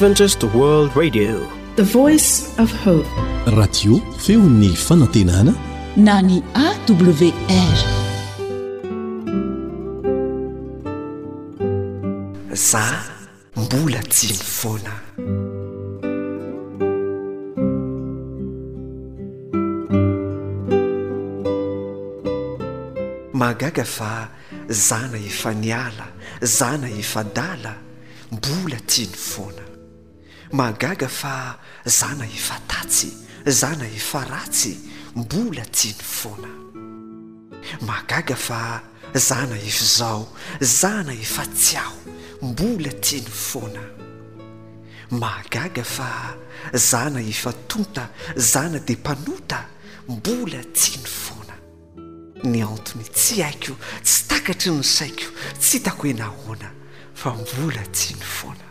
Adventist World Radio, the voice of hope. Radio feon'ny fanantenana na ny AWR. Za mbola tsy mifoana. Mahagaga fa zana efa niala, zana efa adala, mbola tiany foana. Mahagaga fa zana efa tatsy, zana efa ratsy, mbola tiany foana. Mahagaga fa zana efa zao zana efa tsy ao mbola tiany foana Mahagaga fa zana efa tonta zana de mpanota mbola tiany foana Ny antony tsy haiko tsy takatry ny saiko tsy hitako hoe nahoana fa mbola tiany foana.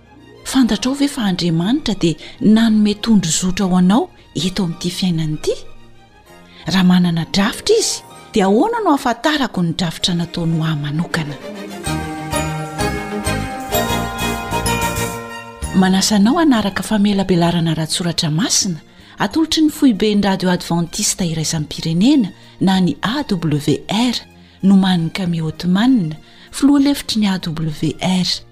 Fantatrao ve fa Andriamanitra dia nanome tondrozotra ho anao eto amin'ity fiainana ity? Raha manana drafitra Izy, dia ahoana no hahafantarako ny drafitra nataony ho ahy manokana? Manasa anao hanaraka famelabelarana ara-tsoratra masina atolotry ny foiben'ny radio advantista iraisam-pirenena na ny AWR, nomanin'i Kami Otman, filoha lefitry ny AWR.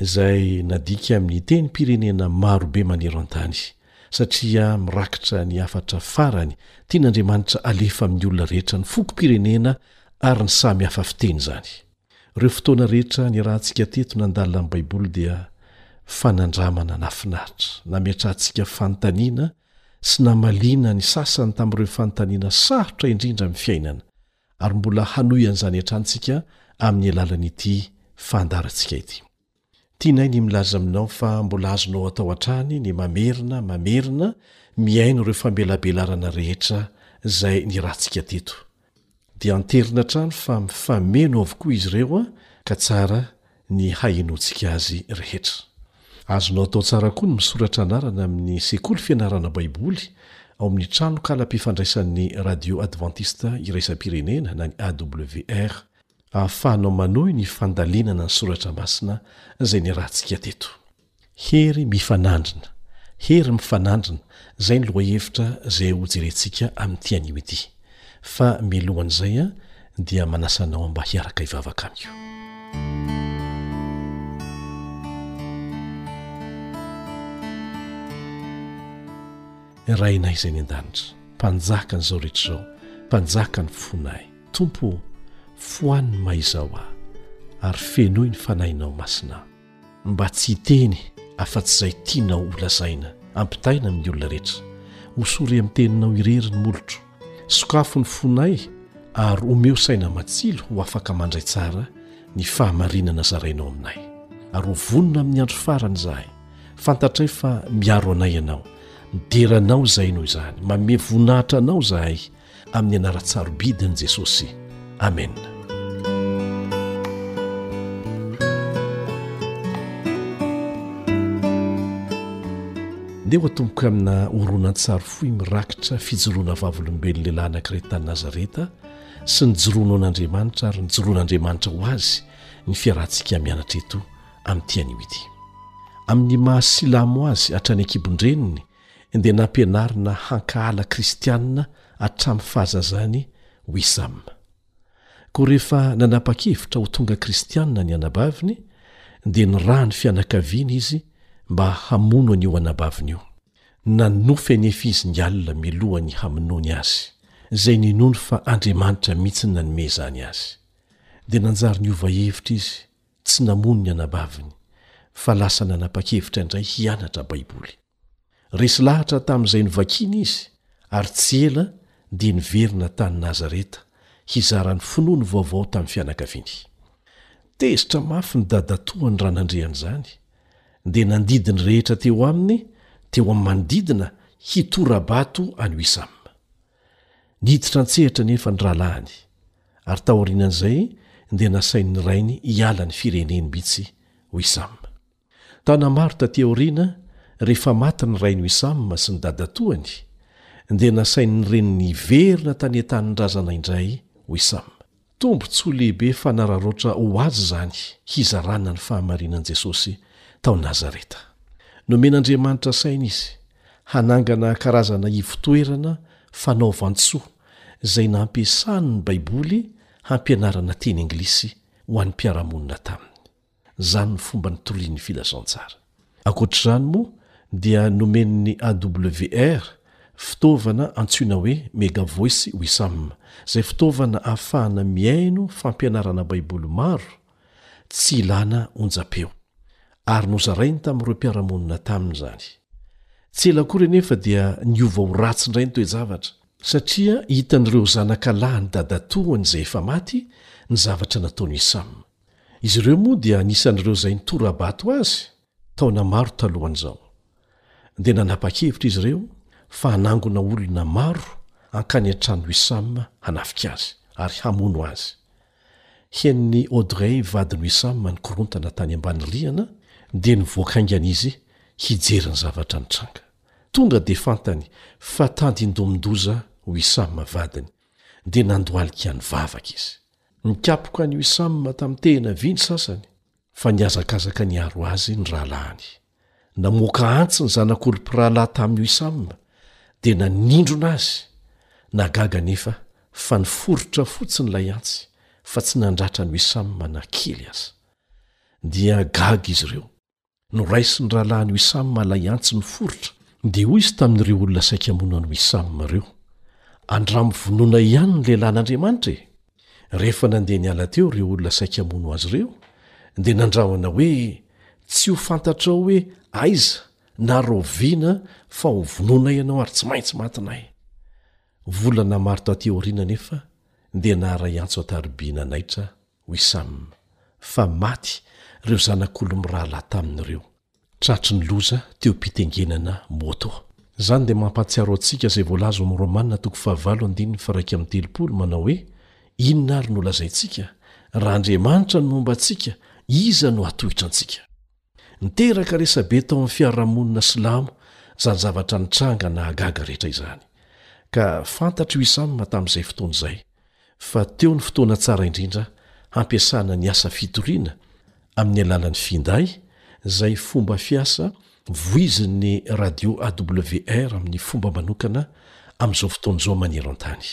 izay nadika amin'ny tenim-pirenena maro be maneran-tany, satria mirakitra ny hafatra farany tian'Andriamanitra halefa amin'ny olona rehetra ny fokom-pirenena ary ny samy hafa fiteny izany. Ireo fotoana rehetra niarahantsika teto nandalina amin'ny Baiboly dia fanandramana nahafinaritra, nametrahantsika fanontaniana sy namaliana ny sasany tamin'ireo fanontaniana sarotra indrindra amin'ny fiainana, ary mbola hanohy an'izany hatrany isika amin'ny alalan'ity fandaharantsika ity. Tianay ny milaza aminao fa mbola azonao atao hatrany ny mamerina mamerina mihaino ireo famelabelarana rehetra izay nirantsika teto. Dia anterina hatrany fa mifameno avokoa izy ireo ka tsara ny hahenoantsika azy rehetra. Azonao atao tsara koa ny misoratra anarana amin'ny Sekoly Fianarana Baiboly ao amin'ny tranokalam-pifandraisan'ny Radio Advantista Iraisam-pirenena na ny AWR, ahafahanao manohy ny fandalinana ny soratra masina izay niarahantsika teto. Hery mifanandrina, hery mifanandrina, izay ny lohahevitra izay ho jerentsika amin'ity anio ity. Fa mialohan'izay aho dia manasa anao mba hiaraka hivavaka amiko. Rainay izay any an-danitra, Mpanjakan'izao rehetra izao, Mpanjakan'ny fonay, Tompo ô, fohano ny maha-izao ahy, ary fenoy ny Fanahinao Masina. Mba tsy hiteny afa-tsy izay tianao ho lazaina, ampitaina amin'ny olona rehetra. Hosory amin'ny teninao irery ny molotro. Sokafo ny fonay ary omeo saina matsilo ho afaka mandray tsara ny fahamarinana zarainao aminay. Ary ho vonona amin'ny andro farany izahay. Fantatray fa miaro anay Ianao. Midera Anao izahay noho izany. Manome voninahitra Anao izahay. amin'ny anaran-tsarobidin'i Jesosy. Amena. Ndeha ho atomboka amina horonantsary fohy mirakitra fijoroana vavolombelon'ny lehilahy anankiray tany Nazareta sy nijoroany ho an'Andriamanitra ary nijoroan'Andriamanitra ho azy ny fiarahantsika mianatra eto amin'ity anio ity. Amin'ny maha silamo azy hatrany an-kibon-dreniny dia nampianarina hankahala Kristianina hatramin'ny fahazazany Wissam. Koa rehefa nanapa-kevitra ho tonga Kristianina ny anabaviny, dia niraha ny fianakaviany izy mba hamono an'io anabaviny io. Nanonofy anefa izy ny alina mialohan'ny hamonoany azy, izay ninoany fa Andriamanitra mihitsy no nanome izany azy. Dia nanjary niova hevitra izy Tsy namono ny anabaviny, fa lasa nanapa-kevitra indray hianatra Baiboly. Resy lahatra tamin'izay novakiny izy, ary tsy ela dia niverina tany Nazareta hizara ny finoany vaovao tamin'ny fianakaviany. Tezitra mafy ny dadatoany raha nandre an'izany, dia nandidy ny rehetra teo aminy teo amin'ny manodidina hitora-bato an'i Wissam. Niditra an-tsehatra anefa ny rahalahiny, ary taorian'izay dia nasain'ny rainy hiala ny fireneny mihitsy Wissam. Taona maro tatỳ aoriana, rehefa maty ny rain'i Wissam sy ny dadatoany, dia nasain'ny reniny hiverina tany an-tanindrazana indray Wissam. Tombontsoa lehibe fanararaotra ho azy izany hizarana ny fahamarinan'i Jesosy tao Nazareta. Nomen'Andriamanitra saina izy hanangana karazana ivotoerana fanaovan-tsoa izay nampiasany ny Baiboly hampianarana teny anglisy ho an'ny mpiara-monina taminy. Izany ny fomba nitorian'ny filazantsara. Ankoatra izany moa dia nomen'ny AWR fitaovana antsoina hoe Megavoice Wissam, izay fitaovana ahafahana mihaino fampianarana Baiboly maro tsy ilàna onjampeo, ary nozarainy tamin'ireo mpiara-monina taminy izany. Tsy ela akory anefa dia niova ho ratsy indray ny toe-javatra, satria hitan'ireo zanaka lahin'ny dadatoany izay efa maty ny zavatra nataon'i Wissam. Izy ireo moa dia anisan'ireo izay nitora-bato azy taona maro talohan'izao. Dia nanapa-kevitra izy ireo fa hanangona olona maro hankany an-trano Wissam hanafika azy ary hamono azy. Henon'i Audrey vadin'i Wissam ny korontana tany ambany rihana dia nivoaka haingana izy hijery ny zavatra nitranga. Tonga dia fantany fa tandindomin-doza Wissam vadiny dia nandohalika nivavaka izy. Nikapoka an'i Wissam tamin'ny tehina vy ny sasany, fa nihazakazaka niaro azy ny rahalahiny. Namoaka antsy ny zanak'olo-mpirahalahy tamin'i Wissam, dia nanindrona azy. Nahagaga anefa fa niforitra fotsiny ilay antsy, fa tsy nandratra an'i Wissam na kely aza. Dia gaga izy ireo. Noraisin'ny rahalahin'i Wissam Alaiantz miforitra, dia hoy izy tamin'ireo olona saika hamono an'i Wissam ireo, Andramo vonoina ihany ny lehilahin'Andriamanitra e! Rehefa nandeha niala teo ireo olona saika hamono azy ireo, dia nandrahona hoe, Tsy ho fantatrao hoe aiza na rahoviana fa hovonoina ianao ary tsy maintsy matinay! Volana maro tatỳ aoriana anefa, dia naharay antso an-tariby nanaitra Wissam, fa maty ireo zanak'olo mirahalahy taminy ireo, tratry ny loza teo am-pitengenana môtô. Izany dia mampahatsiaro antsika izay voalaza ao amin'ny Romana toko fahavalo andininy faraika amin'ny telopolo manao hoe, Inona ary no lazaintsika? Raha Andriamanitra no momba antsika, iza no hatohitra antsika? Niteraka resabe tao amin'ny fiarahamonina silamo izany zavatra nitranga nahagaga rehetra izany, ka fantatr'i Wissam tamin'izay fotoana izay fa teo ny fotoana tsara indrindra hampiasana ny asa fitoriana amin'ny alalan'ny finday, izay fomba fiasa voizin'ny radio AWR amin'ny fomba manokana amin'izao fotoana izao maneran-tany.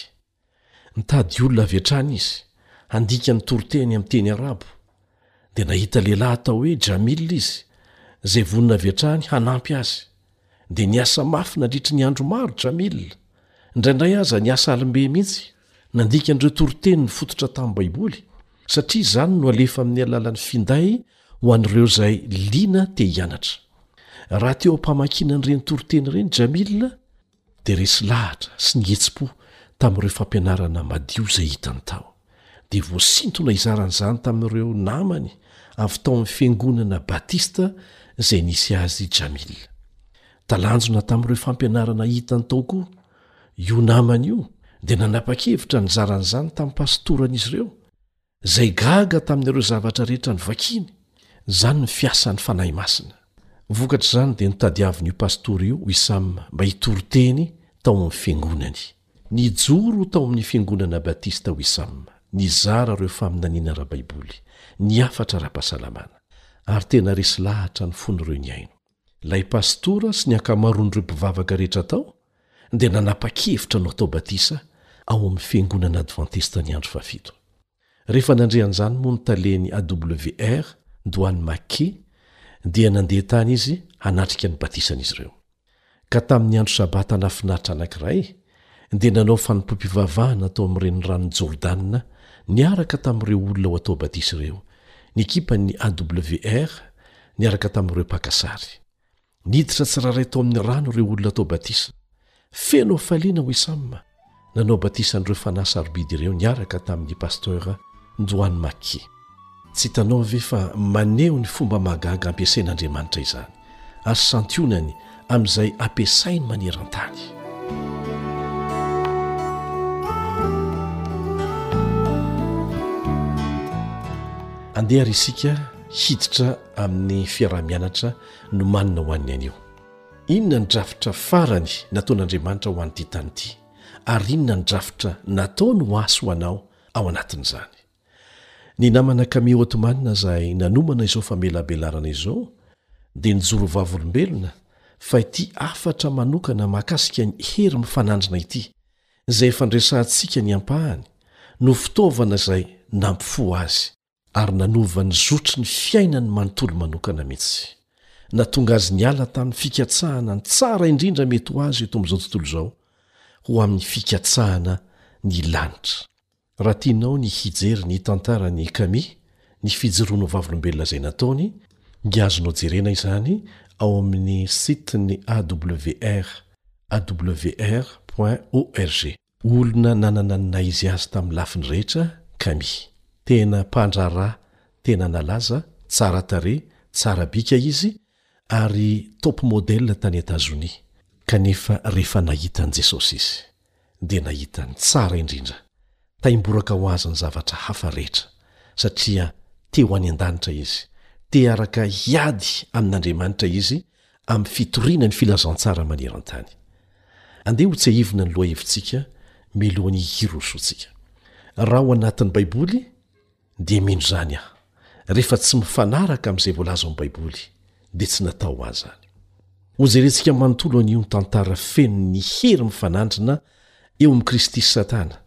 Nitady olona avy hatrany izy handika ny toriteny amin'ny teny arabo, dia nahita lehilahy atao hoe Jamil izy, izay vonona avy hatrany hanampy azy. Dia niasa mafy nandritry ny andro maro Jamil. Indraindray aza niasa alim-be mihitsy nandika an'ireo toriteny nifototra tamin'ny Baiboly, satria izany no alefa amin'ny alalan'ny finday ho an'ireo izay liana te-hianatra. Raha teo am-pamakiana an'ireny toriteny ireny Jamil, dia resy lahatra sy nihetsi-po tamin'ireo fampianarana madio izay hitany tao, dia voasintona hizara an'izany tamin'ireo namany avy tao amin'ny Fiangonana Batista izay nisy azy i Jamil. Talanjona tamin'ireo fampianarana hitany tao koa io namany io, dia nanapa-kevitra nizara an'izany tamin'ny pastoran'izy ireo, izay gaga tamin'ireo zavatra rehetra novakiny, izany ny fiasan'ny Fanahy Masina. Vokatr'izany dia nitadiavin'io pastora io i Sam mba hitory teny tao amin'ny fiangonany. Nijoro tao amin'ny Fiangonana Batista ao i Sam, nizara ireo faminaniana ara-baiboly, ny hafatra ara-pahasalamana, ary tena resy lahatra ny fon'ireo nihaino. Ilay pastora sy ny ankamaroan'ireo mpivavaka rehetra tao dia nanapa-kevitra hanao taobatisa ao amin'ny Fiangonana Advantistan'ny Andro Fahafito. Rehefa nandre an'izany moa ny talen'ny AWR, Duane McKee, dia nandeha tany izy hanatrika ny batisan'izy ireo. Ka tamin'ny andro Sabata nahafinaritra anankiray, dia nanao fanompoam-pivavahana tao amin'ny Reniranon'i Jordana niaraka tamin'ireo olona ho atao batisa ireo, ny ekipan'ny AWR niaraka tamin'ireo mpaka sary. Niditra tsirairay tao amin'ny rano ireo olona atao batisa. Feno hafaliana, hoy Sam, nanao batisa an'ireo fanahy sarobidy ireo niaraka tamin'ny Pasteur Nduan Maki. Tsy hitanao ve fa maneho ny fomba mahagaga ampiasain'Andriamanitra izany, ary santionany amin'izay ampiasainy maneran-tany? Andeha ary isika hiditra amin'ny fiaraha-mianatra nomanina ho an'ny anio. Inona ny drafitra farany nataon'Andriamanitra ho an'ity tany ity, ary inona ny drafitra nataony ho ahy sy ho anao ao anatin'izany? Ny namana Kami Othman izay nanomana izao famelabelarana izao dia nijoro vavolombelona fa ity hafatra manokana mahakasika ny hery mifanandrina ity, izay efa niresahantsika ny ampahany, no fitaovana izay nampifoha azy, ary nanova ny zotry ny fiainany manontolo manokana mihitsy, natonga azy niala tamin'ny fikatsahana ny tsara indrindra mety ho azy eto amin'izao tontolo izao ho amin'ny fikatsahana ny lanitra. Raha tianao ny hijery ny tantaran'i Kami, ny fijoroanao vavolombelona izay nataony, dia azonao jerena izany ao amin'ny site-n'ny AWR, awr point org. Olona nanana ny naha izy azy tamin'ny lafiny rehetra Kami. Tena mpandraharaha tena nalaza, tsara tarehy, tsara bika izy, ary top model tany Etazonia. Kanefa rehefa nahita an'i Jesosy izy. dia nahita ny tsara indrindra, taimboraka ho azy ny zavatra hafa rehetra, satria te ho any an-danitra izy, te araka hiady amin'Andriamanitra izy amin'ny fitoriana ny filazantsara maneran-tany. Andeha ho tsiahivina ny lohahevitsika mialohan'ny hirosoantsika. Raha ao anatin'ny Baiboly, Dia mino izany aho. Rehefa tsy mifanaraka amin'izay voalaza ao amin'ny Baiboly, dia tsy natao ho ahy izany. Hojerentsika manontolo anio ny tantara feno ny hery mifanandrina eo amin'i Kristy sy Satana,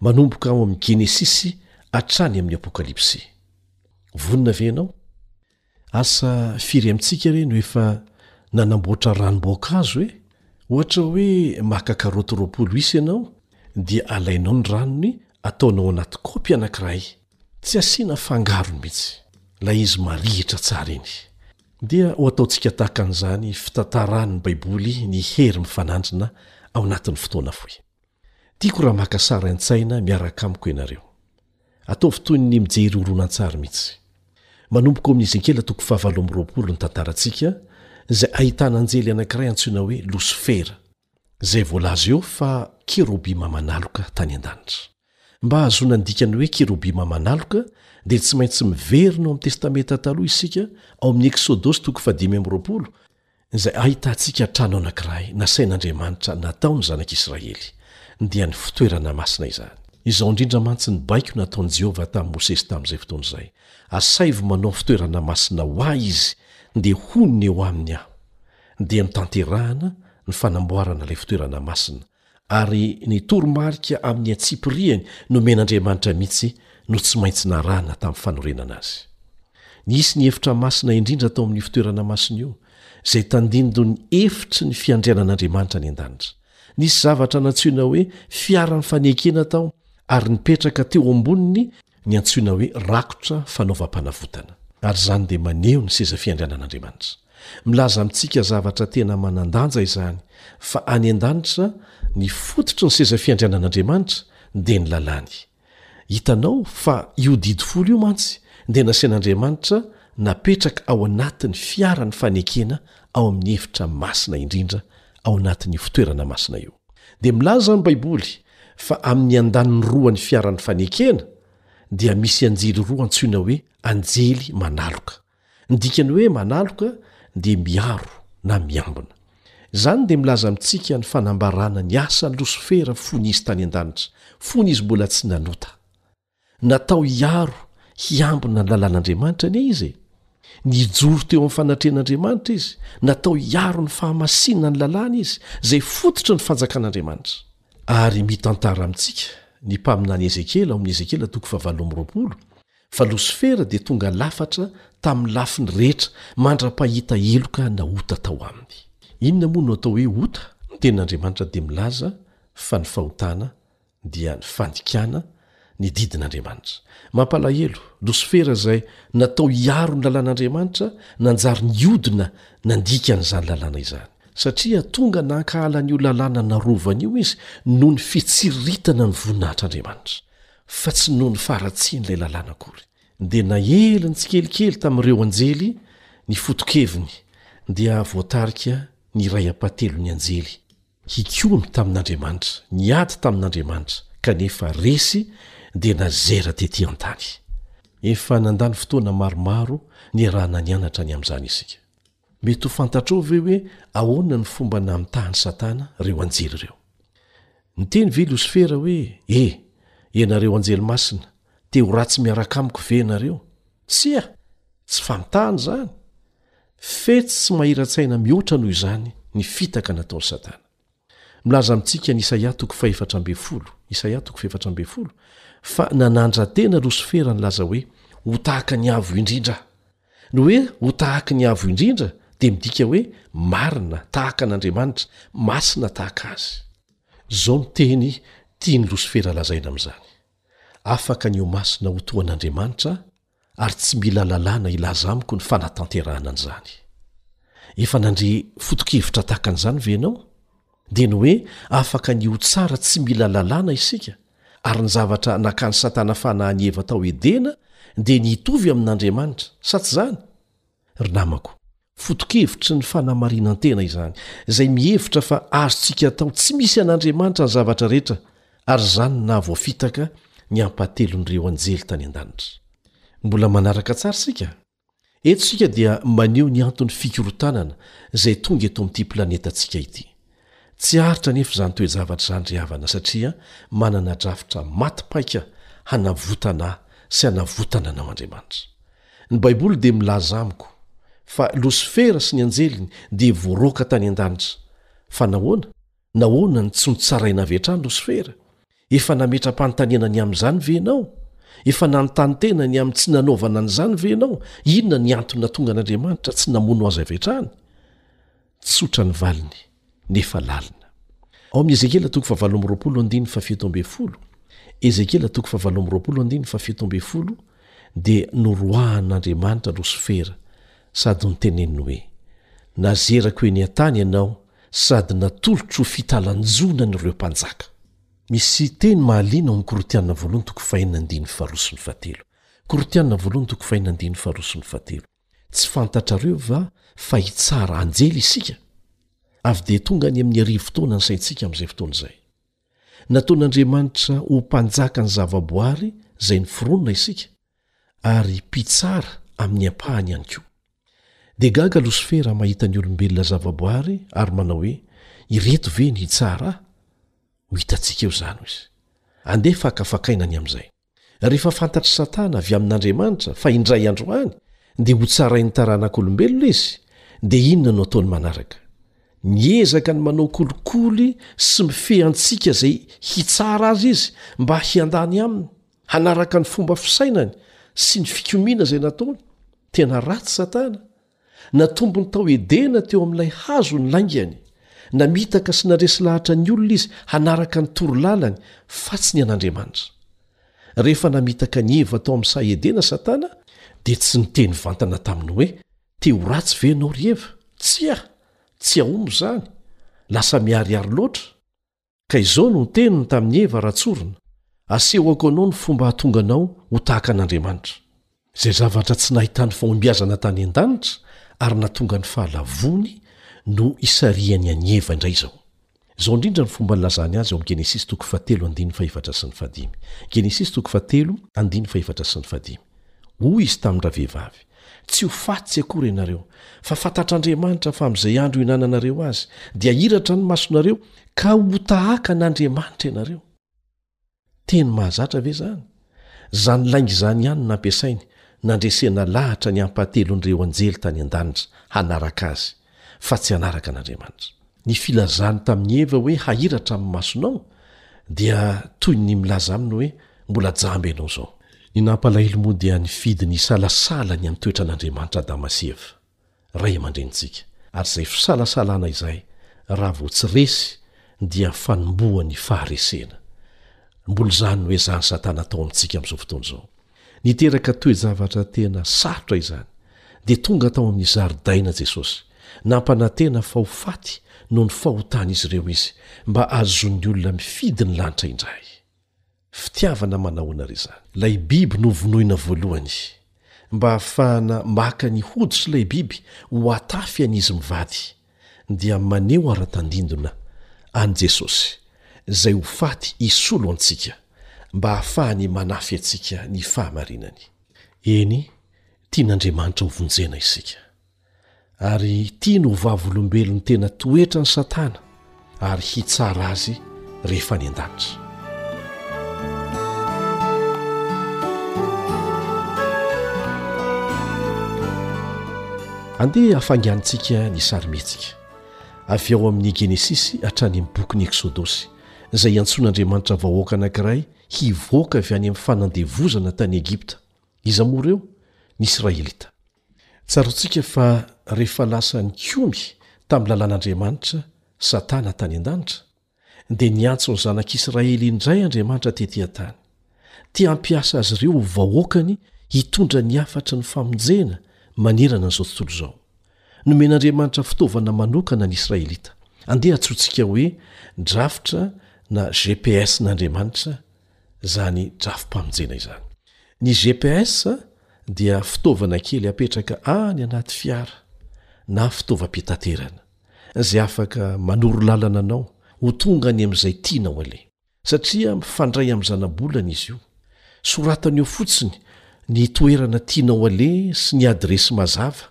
manomboka ao amin'ny Genesisy hatrany amin'ny Apokalypsy. Vonona ve ianao? Asa firy amintsika re no efa nanamboatra ranom-boankazo e? Ohatra hoe maka karaoty roapolo isa ianao dia alainao ny ranony ataonao anaty kaopy anankiray, tsy asiana fangarony mihitsy, ilay izy marihitra tsara iny. Dia ho ataontsika tahaka an'izany fitantaran'ny Baiboly ny hery mifanandrina ao anatin'ny fotoana fohy. Tiako raha maka sary an-tsaina miaraka amiko ianareo. Ataovy toy ny mijery horonantsary mihitsy. Manomboka ao amin'ny Ezekiela toko fahavalo amby roapolo ny tantarantsika, izay ahitana anjely anankiray antsoina hoe Losifera, izay voalaza eo fa kerobima manaloka tany an-danitra. Mba hahazoana ny dikan'ny hoe kerobima manaloka, dia tsy maintsy miverina ao amin'ny Testamenta Taloha isika, ao amin'ny Eksodosy toko fahadimy amby roapolo, izay ahitantsika trano anankiray nasain'Andriamanitra natao ny Zanak'Israely, dia ny fitoerana masina izany. Izao indrindra mantsy ny baiko nataon'i Jehovah tamin'i Mosesy tamin'izay fotoana izay, Asaivo manao fitoerana masina ho ahy izy, dia honina eo aminy aho. Dia notanterahana ny fanamboarana ilay fitoerana masina, Ary ny toromarika amin'ny antsipiriany nomen'Andriamanitra mihitsy no tsy maintsy narahina tamin'ny fanorenana azy. Nisy ny efitra masina indrindra tao amin'io fitoerana masina io, izay tandindon'ny efitry ny fiandrianan'Andriamanitra any an-danitra. Nisy zavatra nantsoina hoe fiaran'ny fanekena tao ary nipetraka teo amboniny ny antsoina hoe rakotra fanaovam-panavotana. Ary izany dia maneho ny seza fiandrianan'Andriamanitra. Milaza amintsika zavatra tena manan-danja izany, fa any an-danitra, ny fototry ny seza fiandrianan'Andriamanitra dia ny lalàny. Hitanao fa io didy folo io mantsy dia nasian'Andriamanitra napetraka ao anatin'ny fiaran'ny fanekena ao amin'ny efitra masina indrindra ao anatin'io fitoerana masina io. Dia milaza ny Baiboly Fa amin'ny andaniny roa ny fiaran'ny fanekena dia misy anjely roa antsoina hoe anjely manaloka. Ny dikan'ny hoe manaloka dia miaro na miambina. Izany dia milaza amintsika ny fanambarana ny asan'i Losifera fony izy tany an-danitra, fony izy mbola tsy nanota. Natao hiaro, hiambina ny lalàn'Andriamanitra anie izy e! Nijoro teo amin'ny fanatrehan'Andriamanitra izy, natao hiaro ny fahamasinana ny lalàny izy, izay fototry ny fanjakan'Andriamanitra. Ary mitantara amintsika ny mpaminany Ezekiela ao amin'ny Ezekiela toko fahavalo amby roapolo, fa Losifera dia tonga lafatra tamin'ny lafiny rehetra mandra-pahita heloka na ota tao aminy. Inona moa no atao hoe ota? Ny tenin'Andriamanitra dia milaza fa ny fahotana dia ny fandikana ny didin'Andriamanitra. Mampalahelo, Losifera izay natao hiaro ny lalàn'Andriamanitra nanjary niodina nandika an'izany lalàna izany. Satria tonga nankahala an'io lalàna narovany io izy noho ny fitsiriritana ny voninahitr'Andriamanitra, fa tsy noho ny faharatsian'ilay lalàna akory. Dia naheliny tsikelikely tamin'ireo anjely ny foto-keviny, dia voatarika ny iray ampahatelon'ny anjely Hikomy tamin'Andriamanitra, niady tamin'Andriamanitra, kanefa resy dia nazera tetỳ an-tany. Efa nandany fotoana maromaro niaraha-nanianatra ny amin'izany isika. Mety ho fantatrao ve hoe ahoana ny fomba namitahan'i Satana ireo anjely ireo? Niteny ve Losifera hoe, E! ianareo anjely masina, te ho ratsy miaraka amiko ve ianareo? Tsia! Tsy famitahana izany. Fetsy sy mahira-tsaina mihoatra noho izany ny fitaka nataon'i Satana. Milaza amintsika ny Isaia toko fahefatra ambin'ny folo, Isaia toko fahefatra ambin'ny folo, fa nanandra-tena Losifera nilaza hoe, Ho tahaka ny avo indrindra aho. Ny hoe ho tahaky ny avo indrindra dia midika hoe marina tahaka an'Andriamanitra, masina tahaka Azy. Izao ny teny tian'i Losifera lazaina amin'izany, Afaka ny ho masina ho toa an'Andriamanitra aho, ary tsy mila lalàna hilaza amiko ny fanatanterahana an'izany. Efa nandre foto-kevitra tahaka an'izany ve ianao? Dia ny hoe afaka ny ho tsara tsy mila lalàna isika, ary ny zavatra nakan'i Satana fanahin'i Eva tao Edena dia ny hitovy amin'Andriamanitra, sa tsy izany? Ry namako, foto-kevitry ny fanamarinan-tena izany, izay mihevitra fa azontsika atao tsy misy an'Andriamanitra ny zavatra rehetra, ary izany no nahavoafitaka ny ampahatelon'ireo anjely tany an-danitra. Mbola manaraka tsara isika? Eto isika dia maneho ny anton'ny fikorontanana izay tonga eto amin'ity planetantsika ity. Tsy aritra anefa izany toe-javatra izany ry havana satria manana drafitra maty paika hanavotana ahy sy hanavotana anao Andriamanitra. Ny Baiboly dia milaza amiko fa Losifera sy ny anjeliny dia voaroaka tany an-danitra. Fa nahoana? Nahoana no tsy notsaraina avy hatrany Losifera? Efa nametra-panontaniana ny amin'izany ve ianao? Efa nanontany tena ny amin'ny tsy nanaovana an'izany ve ianao? Inona ny antony nahatonga an'Andriamanitra tsy namono azy avy hatrany? Tsotra ny valiny, nefa lalina. Ao amin'ny Ezekiela toko fahavalo amby roapolo andininy fahafito ambin'ny folo, Ezekiela toko fahavalo amby roapolo andininy fahafito ambin'ny folo, dia noroahan'Andriamanitra Losifera sady noteneniny hoe, Nazerako eny an-tany ianao sady natolotro ho fitalanjona an'ireo mpanjaka. Misy teny mahaliana ao amin'ny Korintiana voalohany toko fahenina andininy faharoa sy ny fahatelo, Korintiana voalohany toko fahenina andininy faharoa sy ny fahatelo, Tsy fantatrareo va fa hitsara anjely isika? Avy dia tonga any amin'ny arivo taona ny saintsika amin'izay fotoana izay. Nataon'Andriamanitra ho mpanjaka ny zavaboary izay niforonina isika, ary mpitsara amin'ny ampahany ihany koa. Dia gaga Losifera mahita ny olombelona zavaboary ary manao hoe, Ireto ve ny hitsara ahy? Ho hitantsika eo izany, hoy izy. Andeha fakafakaina ny amin'izay. Rehefa fantatr'i Satana avy amin'Andriamanitra fa indray andro any dia hotsarain'ny taranak'olombelona izy, dia inona no ataony manaraka? Miezaka ny manao kolikoly sy mifehy antsika izay hitsara azy izy mba hiandany aminy, hanaraka ny fomba fisainany sy ny fikomiana izay nataony. Tena ratsy Satana! Natombony tao Edena teo amin'ilay hazo ny laingany. Namitaka sy nandresy lahatra ny olona izy hanaraka ny toro lalany fa tsy ny an'Andriamanitra. Rehefa namitaka an'i Eva tao amin'ny saha Edena Satana, dia tsy niteny vantana taminy hoe, Te ho ratsy ve ianao ry Eva? Tsia! Tsy ahomo izany! Lasa miharihary loatra! Ka izao no niteniny tamin'i Eva Ratsorona, Asehoko anao ny fomba hahatonga anao ho tahaka an'Andriamanitra. Izay zavatra tsy nahitany fahombiazana tany an-danitra ary nahatonga ny fahalavoany no isarihany an'i Eva indray izao. Izao indrindra ny fomba nilazany azy ao amin'ny Genesisy toko fahatelo andininy fahefatra sy ny fahadimy. Genesisy toko fahatelo andininy fahefatra sy ny fahadimy. Hoy izy tamin-dravehivavy, Tsy ho faty akory ianareo, fa fantatr'Andriamanitra fa amin'izay andro ihinananareo azy, dia hiratra ny masonareo, ka ho tahaka an'Andriamanitra ianareo. Teny mahazatra ve izany? Izany lainga izany ihany no nampiasainy nandresena lahatra ny ampahatelon'ireo anjely tany an-danitra hanaraka azy. fa tsy hanaraka an'Andriamanitra. Ny filazany tamin'i Eva hoe hahiratra amin'ny masonao dia toy ny milaza aminy hoe mbola jamba ianao izao. Ny nampalahelo moa dia nifidy ny hisalasala ny an-toetra an'Andriamanitra Adama sy Eva, ray aman-drenintsika, ary izay fisalasalana izay raha vao tsy resy dia fanombohan'ny faharesena. Mbola izany no ezahan'i Satana atao amintsika amin'izao fotoana izao. Niteraka toe-javatra tena sarotra izany, dia tonga tao amin'ny zaridaina Jesosy. Nampanantena fa ho faty noho ny fahotan'izy ireo izy, mba hahazoan'ny olona mifidy ny lanitra indray. Fitiavana manahoana àry izany! Ilay biby novonoina voalohany, mba hahafahana maka ny hoditry ilay biby ho atafy an'izy mivady, dia maneho ara-tandindona an'i Jesosy izay ho faty hisolo antsika mba hahafahany manafy antsika ny fahamarinany. Eny, tian'Andriamanitra hovonjena isika, ary tiany ho vavolombelony tena toetran'i Satana, ary hitsara azy rehefa any an-danitra. Andeha hafainganintsika ny sarimihetsika avy ao amin'ny Genesisy hatrany amin'ny bokin'ny Eksodosy, izay iantsoan'Andriamanitra vahoaka anankiray hivoaka avy any amin'ny fanandevozana tany Egipta. Iza moa ireo? Ny Israelita. Tsaroantsika fa rehefa lasa nikomy tamin'ny lalàn'Andriamanitra Satana tany an-danitra, dia niantso ny Zanak'Israely indray Andriamanitra tetỳ an-tany. Te hampiasa azy ireo ho vahoakany hitondra ny hafatry ny famonjena manerana an'izao tontolo izao. Nomen'Andriamanitra fitaovana manokana ny Israelita. Andeha antsointsika hoe drafitra na GPS-n'Andriamanitra izany drafi-pamonjena izany. Ny GPS dia fitaovana kely apetraka any anaty fiara na fitaovam-pitaterana, izay afaka manoro lalana anao ho tonga any amin'izay tianao aleha. Satria mifandray amin'ny zanabolana izy io, soratana eo fotsiny ny toerana tianao aleha sy ny adiresy mazava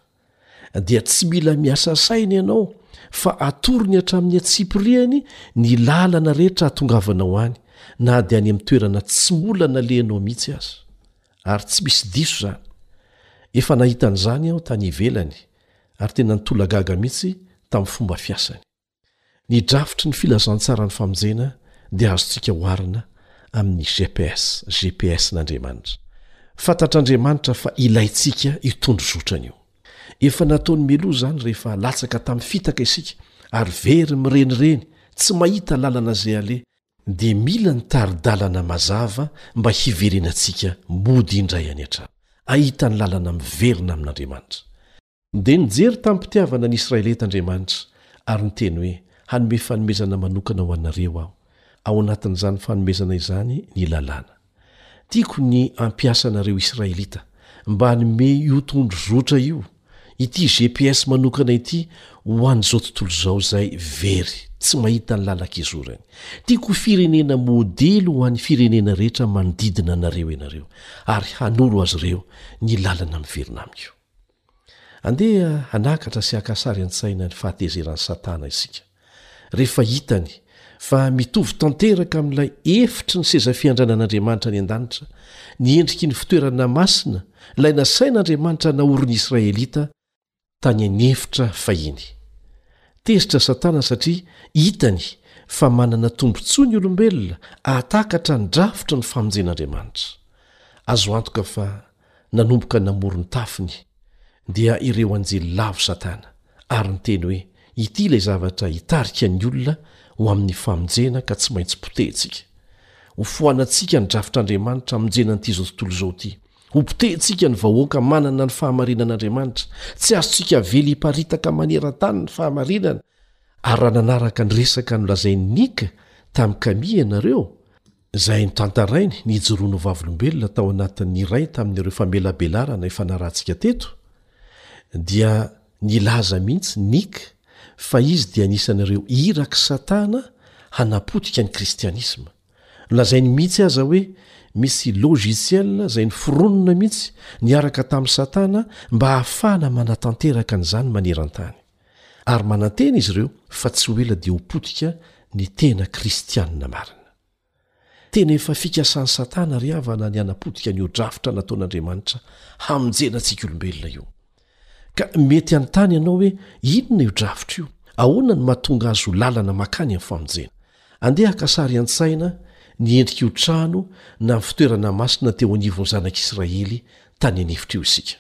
dia tsy mila miasa saina ianao fa atorony hatramin'ny antsipiriany ny lalana rehetra atongavanao any na dia any amin'ny toerana tsy mola nalehanao mihitsy aza ary tsy misy diso izany efa nahita an'izany aho tany ivelany ary tena nitolagaga mihitsy tamin'ny fomba fiasany Ny drafitry ny filazantsaran'ny famonjena dia azontsika oharina amin'ny GPS, GPS-n'Andriamanitra. Fantatr'Andriamanitra fa ilaintsika io tondrozotrany io. Efa nataony mialoha izany rehefa latsaka tamin'ny fitaka isika ary very mirenireny, tsy mahita lalana izay aleha, dia mila ny tari-dalana mazava mba hiverenantsika mody indray any an-trano, ahita ny lalana miverina amin'Andriamanitra. Dia nijery tamim-pitiavana ny Israelita Andriamanitra, ary niteny hoe, Hanome fanomezana manokana ho anareo Aho, ao anatin'izany fanomezana izany ny Lalàna. Tiako ny hampiasa anareo Israelita, mba hanome io tondro zotra io, ity GPS manokana ity ho an'izao tontolo izao izay very, tsy mahita ny lalan-kizorany. Tiako ho firenena modely ho an'ny firenena rehetra manodidina anareo ianareo, ary hanoro azy ireo ny lalana miverina Amiko. Andeha hanakatra sy haka sary an-tsaina ny fahatezeran'i Satana isika, rehefa hitany fa mitovy tanteraka amin'ilay efitry ny seza fiandranan'Andriamanitra any an-danitra ny endriky ny fitoerana masina, ilay nasain'Andriamanitra naorin'ny Israelita tany an'efitra fahiny. Tezitra Satana satria hitany fa manana tombontsoa ny olombelona hahatakatra ny drafitry ny famonjen'Andriamanitra. Azo antoka fa nanomboka namory ny tafiny, dia ireo anjely lavo Satana, ary niteny hoe, Ity ilay zavatra hitarika ny olona ho amin'ny famonjena ka tsy maintsy potehintsika. Hofoanantsika ny drafitr'Andriamanitra hamonjena an'ity izao tontolo izao ity. Hopotehintsika ny vahoaka manana ny fahamarinan'Andriamanitra. Tsy azontsika avela hiparitaka maneran-tany ny fahamarinana. Ary raha nanaraka ny resaka nolazain'i Nick tamin'i Camille ianareo, izay notantarainy nijoroany ho vavolombelona tao anatin'ny iray tamin'ireo famelabelarana efa narahantsika teto, dia nilaza mihitsy Nick fa izy dia anisan'ireo irak'i Satana hanapotika ny kristianisma. Nolazainy mihitsy aza hoe misy logiciel izay noforonina mihitsy niaraka tamin'i Satana mba hahafahana manatanteraka an'izany maneran-tany. ary manantena izy ireo fa tsy ho ela dia ho potika ny tena Kristianina marina. Tena efa fikasan'i Satana ry havana ny hanapotika an'io drafitra nataon'Andriamanitra hamonjena antsika olombelona io. Ka mety hanontany ianao hoe inona io drafitra io? Ahoana no mahatonga azy ho lalana makany amin'ny famonjena? Andeha haka sary an-tsaina ny endrik'io trano na fitoerana masina teo anivon'ny zanak'Israely tany an'efitra io isika.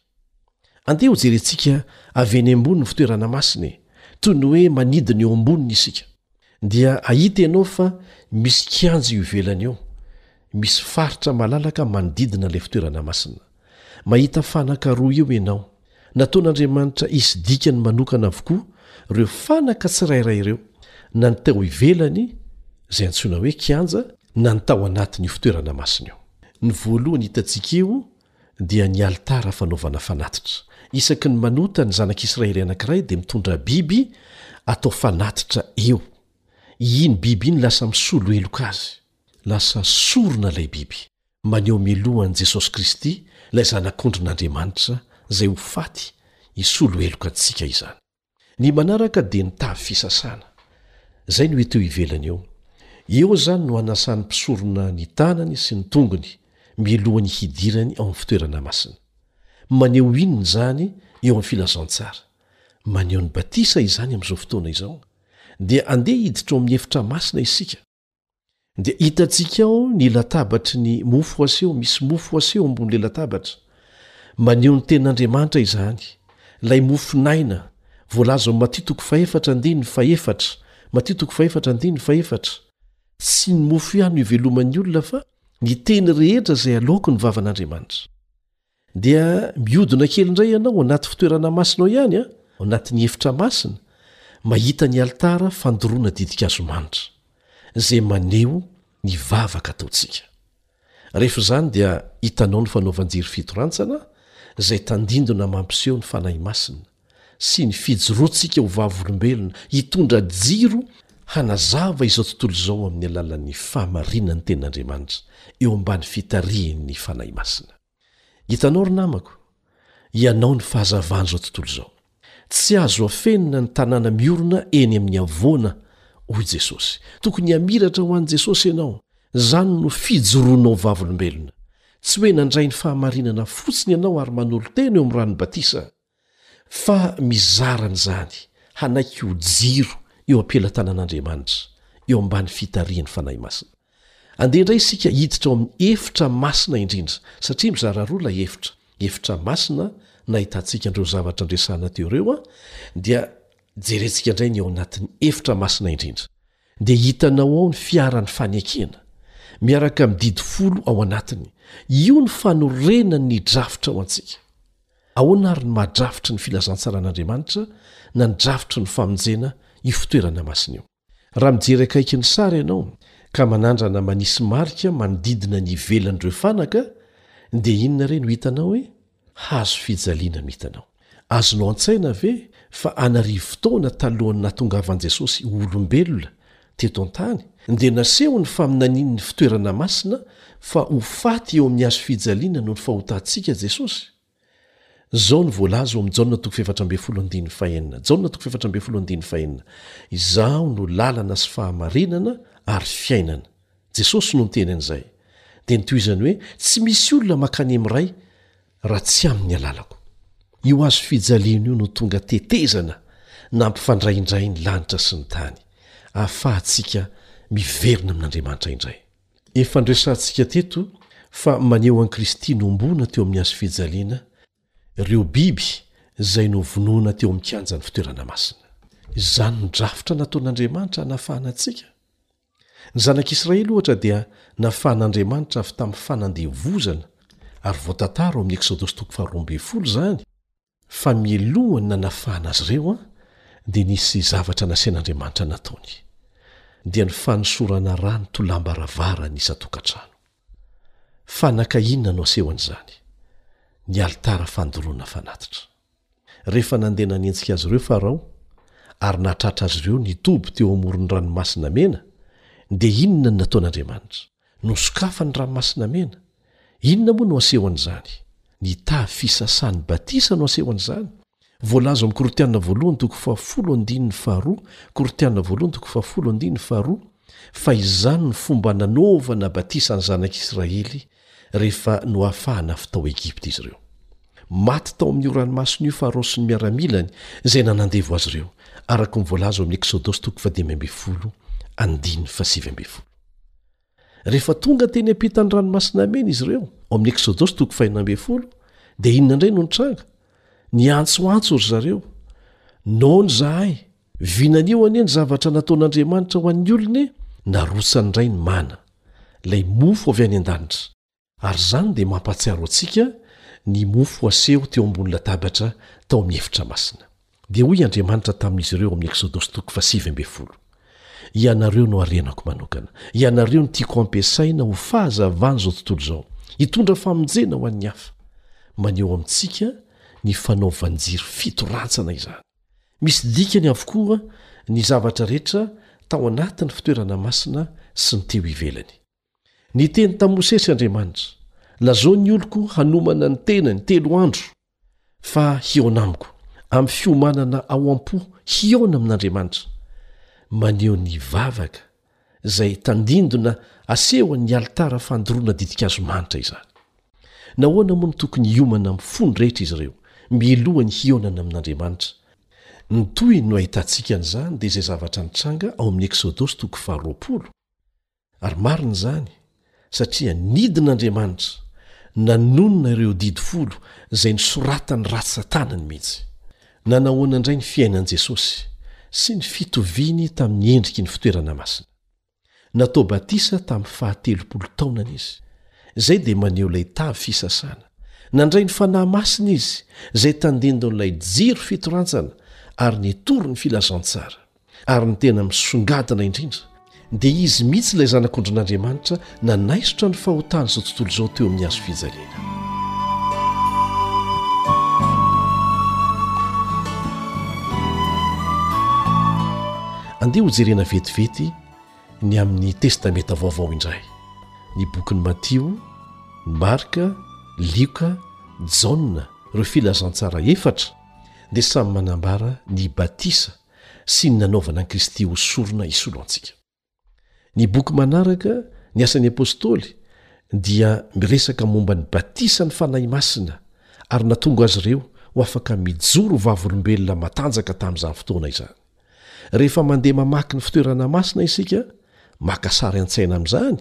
Andeha hojerentsika avy eny ambony ny fitoerana masina e, toy ny hoe manidina eo amboniny isika. Dia hahita ianao fa misy kianja eo ivelany eo. Misy faritra malalaka manodidina ilay fitoerana masina. Mahita fanaka roa eo ianao. Nataon'Andriamanitra hisy dikany manokana avokoa ireo fanaka tsirairay ireo, na ny tao ivelany, izay antsoina hoe kianja, na ny tao anatiny io fitoerana masina io. Ny voalohany hitantsika eo dia ny alitara fanaovana fanatitra. Isaky ny manota ny zanak'Israely anankiray dia mitondra biby atao fanatitra eo. Iny biby iny lasa misolo heloka azy. Lasa sorona ilay biby, maneho miloha an'i Jesosy Kristy, ilay Zanak'ondrin'Andriamanitra izay ho faty hisolo heloka antsika izany. Ny manaraka dia ny tavy fisasana. Izay no hita eo ivelany eo. Eo izany no anasan'ny mpisorona ny tanany sy ny tongony milohan'ny hidirany ao amin'ny fitoerana masina. Maneho inona izany eo amin'ny filazantsara? Maneho ny batisa izany amin'izao fotoana izao. Dia andeha hiditra ao amin'ny efitra masina isika. dia hitantsika ao ny latabatry ny mofo aseho misy mofo aseho ambon'ilay latabatra maneho ny ten'andriamanitra izany lay mofonaina voalaza o matitoko fahefatra andiny fahefatra matitoko fahefatra andiny fahefatra sy ny mofo ihany iveloman'ny olona fa ny teny rehetra izay aloako ny vavan'andriamanitra Dia mihodina kely indray ianao ao anaty fitoerana masina ao ihany, ao anatin'ny efitra masina, mahita ny alitara fandoroana ditin-kazo manitra, izay maneho ny vavaka ataontsika. Rehefa izany dia hitanao ny fanaovan-jery fito rantsana, izay tandindona mampiseho ny Fanahy Masina. sy ny fijoroantsika ho vavolombelona hitondra jiro hanazava izao tontolo izao amin'ny alalan'ny fahamarinan'ny Tenin'Andriamanitra eo ambany fitarihin'ny Fanahy Masina. Hitanao ry namako, ianao ny fahazavan'izao tontolo izao. Tsy azo afenina ny tanàna miorina eny amin'ny havoana, hoy Jesosy. Tokony hamiratra ho an'i Jesosy ianao, izany no fijoroanao vavolombelona. Tsy hoe nandray ny fahamarinana fotsiny ianao ary manolo-tena eo amin'ny ran'ny batisa, Fa mizara an'izany hanaiky ho jiro eo am-pelatanan'Andriamanitra, eo ambany fitarihan'ny Fanahy Masina. Andeha indray isika hiditra ao amin'ny efitra masina indrindra, satria mizara roa ilay efitra, efitra masina nahitantsika an'ireo zavatra niresahana teo ireo, dia jerentsika indray ny ao anatin'ny efitra masina indrindra. Dia hitanao ao ny fiaran'ny fanekena, miaraka amin'ny didy folo ao anatiny. Io ny fanorenan'ny drafitra ho antsika. Ahoana àry ny maha-drafitry ny filazantsaran'Andriamanitra na ny drafitry ny famonjena io fitoerana masina io! Raha mijery akaiky ny sary ianao ka manandrana manisy marika manodidina ny ivelan'ireo fanaka, dia inona re no hitanao e? Hazo fijaliana ny hitanao. Azonao an-tsaina ve fa an'arivo taona talohan'ny nahatongavan'i Jesosy ho olombelona teto an-tany, dia nasehon'ny faminaniany ny fitoerana masina fa ho faty eo amin'ny hazo fijaliana noho ny fahotantsika Jesosy? Izao no voalaza ao amin'ny Jaona toko fahefatra ambin'ny folo andininy fahenina, Jaona toko fahefatra ambin'ny folo andininy fahenina, Izaho no lalana sy fahamarinana ary fiainana, Jesosy no niteny an'izay. Dia ny tohizany hoe, Tsy misy olona mankany amin'ny Ray raha tsy amin'ny alalako. Io hazo fijaliana io no tonga tetezana nampifandraindray ny lanitra sy ny tany, ahafahantsika miverina amin'Andriamanitra indray. Efa noresahantsika teto fa maneho an'i Kristy nohomboana teo amin'ny hazo fijaliana ireo biby izay novonoina teo amin'ny kianjan'ny fitoerana masina. Izany ny drafitra nataon'Andriamanitra hanafahana antsika. Ny Zanak'Israely, ohatra, dia nafahan'Andriamanitra avy tamin'ny fanandevozana, ary voatantara ao amin'ny Eksodosy toko faharoa ambin'ny folo izany, fa mialohan'ny nanafahana azy ireo, dia nisy zavatra nasain'Andriamanitra nataony. Dia ny fanosorana rano tolàm-baravaran'ny isan-tokantrano. Fanaka inona no asehon'izany? Ny alitara fandoroana fanatitra. Rehefa nandeha nanenjika azy ireo Farao, ary nahatratra azy ireo nitoby teo amoron'ny Ranomasina Mena, dia inona no nataon'Andriamanitra? Nosokafany ny Ranomasina Mena. Inona moa no asehon'izany? Ny tavy fisasan'ny batisa no asehon'izany. Voalaza ao amin'ny Korintianina voalohany toko fahafolo andininy faharoa, Korintianina voalohany toko fahafolo andininy faharoa, fa izany ny fomba nanaovana batisa ny Zanak'i Israely rehefa noafahana avy tao Egypta izy ireo. Maty tao amin'io ranomasina io Farao sy ny miaramilany izay nanandevo azy ireo, araka ny voalaza ao amin'ny Eksodosy toko fahadimy ambin'ny folo, andininy fahasivy ambin'ny folo. Rehefa tonga teny am-pitan'ny Ranomasina Mena izy ireo, ao amin'ny Eksodosy toko fahenina ambin'ny folo, dia inona indray no nitranga? Niantsoantso ry zareo, Noana izahay! Vinanio anie ny zavatra nataon'Andriamanitra ho an'ny olona e! Narotsany indray ny mana, ilay mofo avy any an-danitra. Ary izany dia mampahatsiaro antsika ny mofo aseho teo ambony latabatra tao amin'ny efitra masina. Dia hoy Andriamanitra tamin'izy ireo ao amin'ny Eksodosy toko fahasivy ambin'ny folo, Ianareo no harenako manokana. Ianareo no tiako hampiasaina ho fahazavan'izao tontolo izao, hitondra famonjena ho an'ny hafa. Maneho amintsika ny fanaovan-jiro fito rantsana izany. Misy dikany avokoa ny zavatra rehetra tao anatin'ny fitoerana masina sy ny teo ivelany. Niteny tamin'i Mosesy Andriamanitra, Lazao ny oloko hanomana ny tenany telo andro fa hihaona amiko, amin'ny fiomanana ao am-po hihaona amin'Andriamanitra. Maneho ny vavaka izay tandindona asehon'ny alitara fandoroana ditin-kazo manitra izany. Nahoana moa no tokony hiomana amin'ny fony rehetra izy ireo, mialoha ny hihaonana amin'Andriamanitra? Ny tohiny no ahitantsika an'izany dia izay zavatra nitranga ao amin'ny Eksodosy toko faharoapolo. Ary marina izany, satria nidin'Andriamanitra nanonona ireo Didy Folo izay nosoratany ratsa-tanany mihitsy. Nanahoana indray ny fiainan'i Jesosy sy ny fitoviany tamin'ny endriky ny fitoerana masina? Natao batisa tamin'ny fahatelopolo taonany izy. Izay dia maneho ilay tavy fisasana. Nandray ny fanahy masina izy, izay tandindonin'ilay jiro fitorantsana ary nitory ny filazantsara. Ary ny tena misongadina indrindra, dia izy mihitsy ilay Zanak'ondrin'Andriamanitra nanaisotra ny fahotan'izao tontolo izao teo amin'ny hazo fijaliana. Andeha hojerena vetivety ny amin'ny Testamenta Vaovao indray, ny bokin'i Matio, Marka, Lioka, Jaona, ireo filazantsara efatra dia samy manambara ny batisa sy ny nanaovana an'i Kristy ho sorona hisolo antsika. Ny boky manaraka, ny Asan'ny Apostoly, dia miresaka momba ny batisan'ny Fanahy Masina ary natonga azy ireo ho afaka mijoro ho vavolombelona matanjaka tamin'izany fotoana izany. Rehefa mandeha mamaky ny fitoerana masina isika Maka sary an-tsaina amin'izany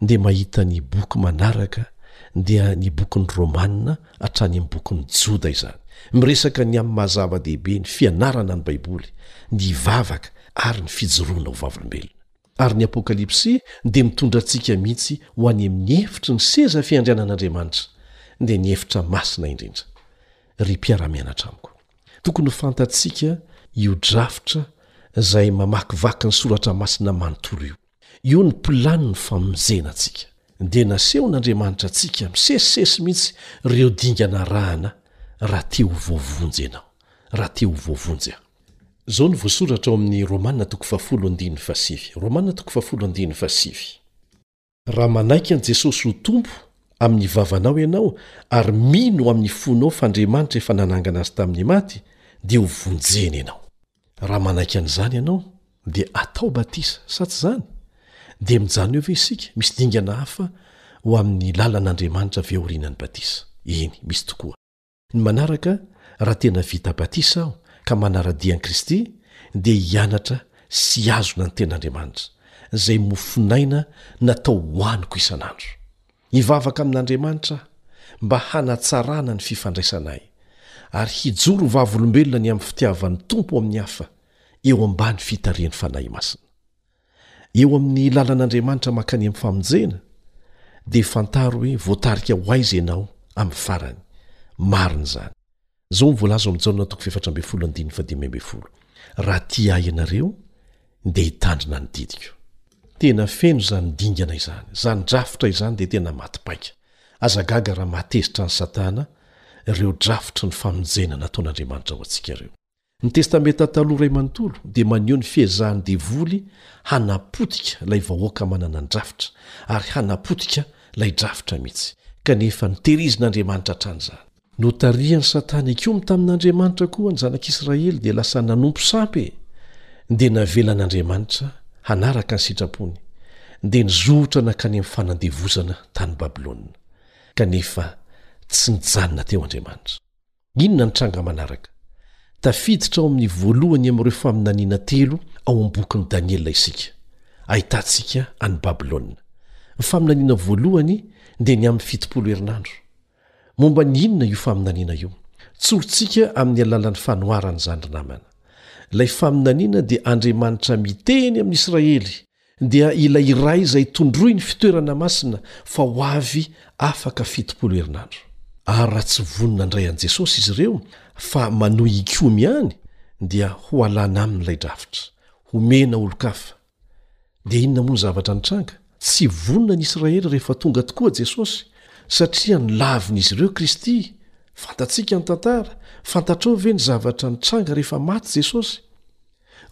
dia mahita ny boky manaraka dia ny bokin'ny Romana hatrany amin'ny bokin'ny Joda izany. Miresaka ny amin'ny maha-zava-dehibe ny fianarana ny Baiboly, ny vavaka ary ny fijoroana ho vavolombelona. Ary ny Apokalypsy dia mitondra antsika mihitsy ho any amin'ny efitry ny seza fiandrianan'Andriamanitra, dia ny efitra masina indrindra. Ry mpiara-mianatra amiko. Tokony ho fantatsika io drafitra izay mamakivaky ny soratra masina manontolo io. Io ny planin'ny famonjena antsika. Dia nasehon'Andriamanitra antsika misesisesy mihitsy ireo dingana arahana raha te ho voavonjy ianao, raha te ho voavonjy aho. Izao no voasoratra ao amin'ny Romana toko fahafolo andininy fahasivy, Romana toko fahafolo andininy fahasivy. Raha manaiky an'i Jesosy ho Tompo amin'ny vavanao ianao ary mino amin'ny fonao f'Andriamanitra efa nanangana Azy tamin'ny maty, dia ho vonjena ianao. Raha manaiky an'izany ianao, dia atao batisa, sa tsy izany? Dia mijanona eo ve isika? Misy dingana hafa ho amin'ny lalan'Andriamanitra ve aorianan'ny batisa? Eny, misy tokoa. Ny manaraka, raha tena vita batisa aho ka manara-dia an'i Kristy, dia hianatra sy hihazona ny Tenin'Andriamanitra, izay mofon'aina natao hohaniko isan'andro. Hivavaka amin'Andriamanitra aho mba hanatsarana ny fifandraisanay, ary hijoro ho vavolombelona ny amin'ny fitiavan'ny Tompo amin'ny hafa, eo ambany fitarihan'ny Fanahy Masina. eo amin'ny lalan'Andriamanitra mankany amin'ny famonjena, dia fantaro hoe voatarika ho aiza ianao amin'ny farany. Marina izany. Izao no voalaza ao amin'ny Jaona toko fahefatra ambin'ny folo andininy fahadimy ambin'ny folo, Raha tia Ahy ianareo, dia hitandrina ny didiko. Tena feno izany dingana izany. Izany drafitra izany dia tena maty paika. Aza gaga raha mahatezitra an'i Satana ireo drafitry ny famonjena nataon'Andriamanitra ho antsika ireo. Ny Testamenta Taloha iray manontolo dia maneho ny fiezahan'ny devoly hanapotika ilay vahoaka manana ny drafitra, ary hanapotika ilay drafitra mihitsy. Kanefa noteiriz'nAndriamanitra hatrany izany. Notarihan'i Satana hikomy tamin'Andriamanitra koa ny zanak'Israely dia lasa nanompo sampy e! dia navelan'Andriamanitra hanaraka ny sitrapony, dia nizotra nankany amin'ny fanandevozana tany Babylona. Kanefa tsy nijanona teo Andriamanitra. Inona ny tranga manaraka? Tafiditra ao amin'ny voalohany amin'ireo faminaniana telo ao amin'ny bokin'i Daniela isika. Ahitantsika an'i Babylona. Ny faminaniana voalohany dia ny amin'ny fitopolo herinandro. Momba ny inona io faminaniana io? Tsorintsika amin'ny alalan'ny fanoharana izany ry namana. Ilay faminaniana dia Andriamanitra miteny amin'i Israely dia ilay iray izay tondroy ny fitoerana masina fa ho avy afaka fitopolo herinandro. Ary raha tsy vonona handray an'i Jesosy izy ireo fa manohy hikomy ihany dia hoalana aminy ilay drafitra, homena olon-kafa. Dia inona moa ny zavatra nitranga? Tsy vonona ny Israely rehefa tonga tokoa Jesosy satria nolavin'izy ireo Kristy. Fantatsika ny tantara, fantatrao ve ny zavatra nitranga rehefa maty Jesosy?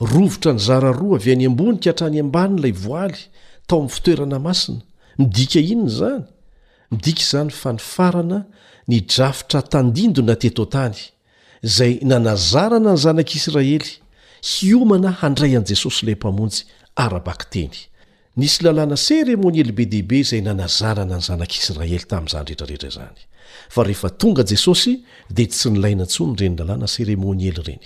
Rovitra nizara roa avy any ambony ka hatrany ambany ilay voaly tao amin'ny fitoerana masina. Midika inona izany? Midika izany fa nifarana ny drafitra tandindona teto an-tany, izay nanazarana ny Zanak'Isiraely hiomana handray an'i Jesosy ilay Mpamonjy ara-bakiteny. Nisy lalàna seremoniely be dia be izay nanazarana ny Zanak'Isiraely tamin'izany rehetrarehetra izany. Fa rehefa tonga Jesosy, dia tsy nilaina intsony ireny lalàna seremoniely ireny.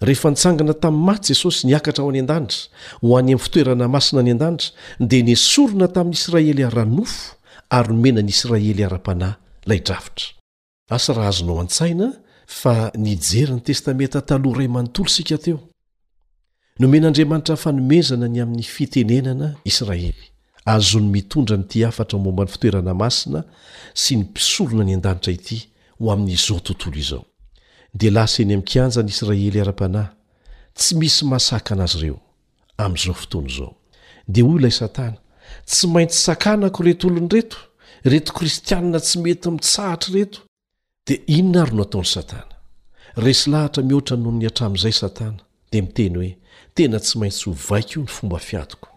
Rehefa nitsangana tamin'ny maty Jesosy niakatra ho any an-danitra, ho any amin'ny fitoerana masina any an-danitra, dia nesorina tamin'ny Israely ara-nofo ary nomena ny Israely ara-panahy ilay drafitra. Asa raha azonao an-tsaina fa nijery ny Testamenta Taloha iray manontolo isika teo. Nomen'Andriamanitra fanomezana ny amin'ny fitenenana Israely. Azony mitondra an'ity hafatra momba ny fitoerana masina sy ny mpisorona any an-danitra ity ho amin'izao tontolo izao. Dia lasa eny amin'ny kianjan'ny Israely ara-panahy, tsy misy mahasakana azy ireo, amin'izao fotoana izao. Dia hoy ilay Satana, Tsy maintsy sakanako ireto olona ireto, ireto kristianina tsy mety mitsahatra ireto. Dia inona ary no ataon'i Satana? Resy lahatra mihoatra noho ny hatramin'izay Satana. dia miteny hoe, Tena tsy maintsy hovaiko ny fomba fiadiko.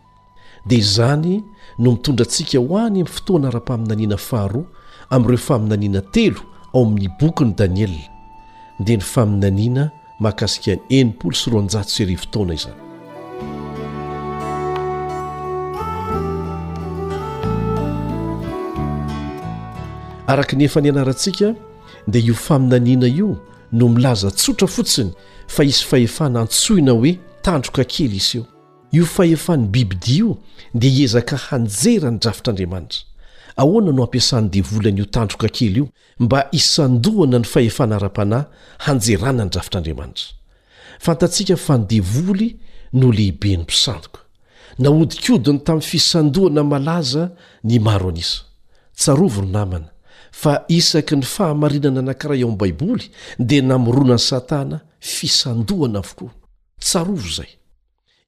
Dia izany no mitondra antsika ho any amin'ny fotoana ara-paminaniana faharoa amin'ireo faminaniana telo ao amin'ny bokin'i Daniela, dia ny faminaniana mahakasika ny enimpolo sy roanjato sy arivo taona izany. Araka ny efa nianarantsika dia io faminaniana io no milaza tsotra fotsiny fa hisy fahefana antsoina hoe tandroka kely hiseho. Io fahefan'ny bibidia io dia hiezaka hanjera ny drafitr'Andriamanitra. Ahoana no ampiasan'ny devoly an'io tandroka kely io mba hisandohana ny fahefana ara-panahy hanjerana ny drafitr'Andriamanitra? Fantatsika fa ny devoly no lehiben'ny mpisandoka. Nahodikodiny tamin'ny fisandohana malaza ny maro an'isa. Tsarovy ry namana, fa isaky ny fahamarinana anankiray ao amin'ny Baiboly dia namoronan'i Satana fisandohana avokoa. Tsarovy izay.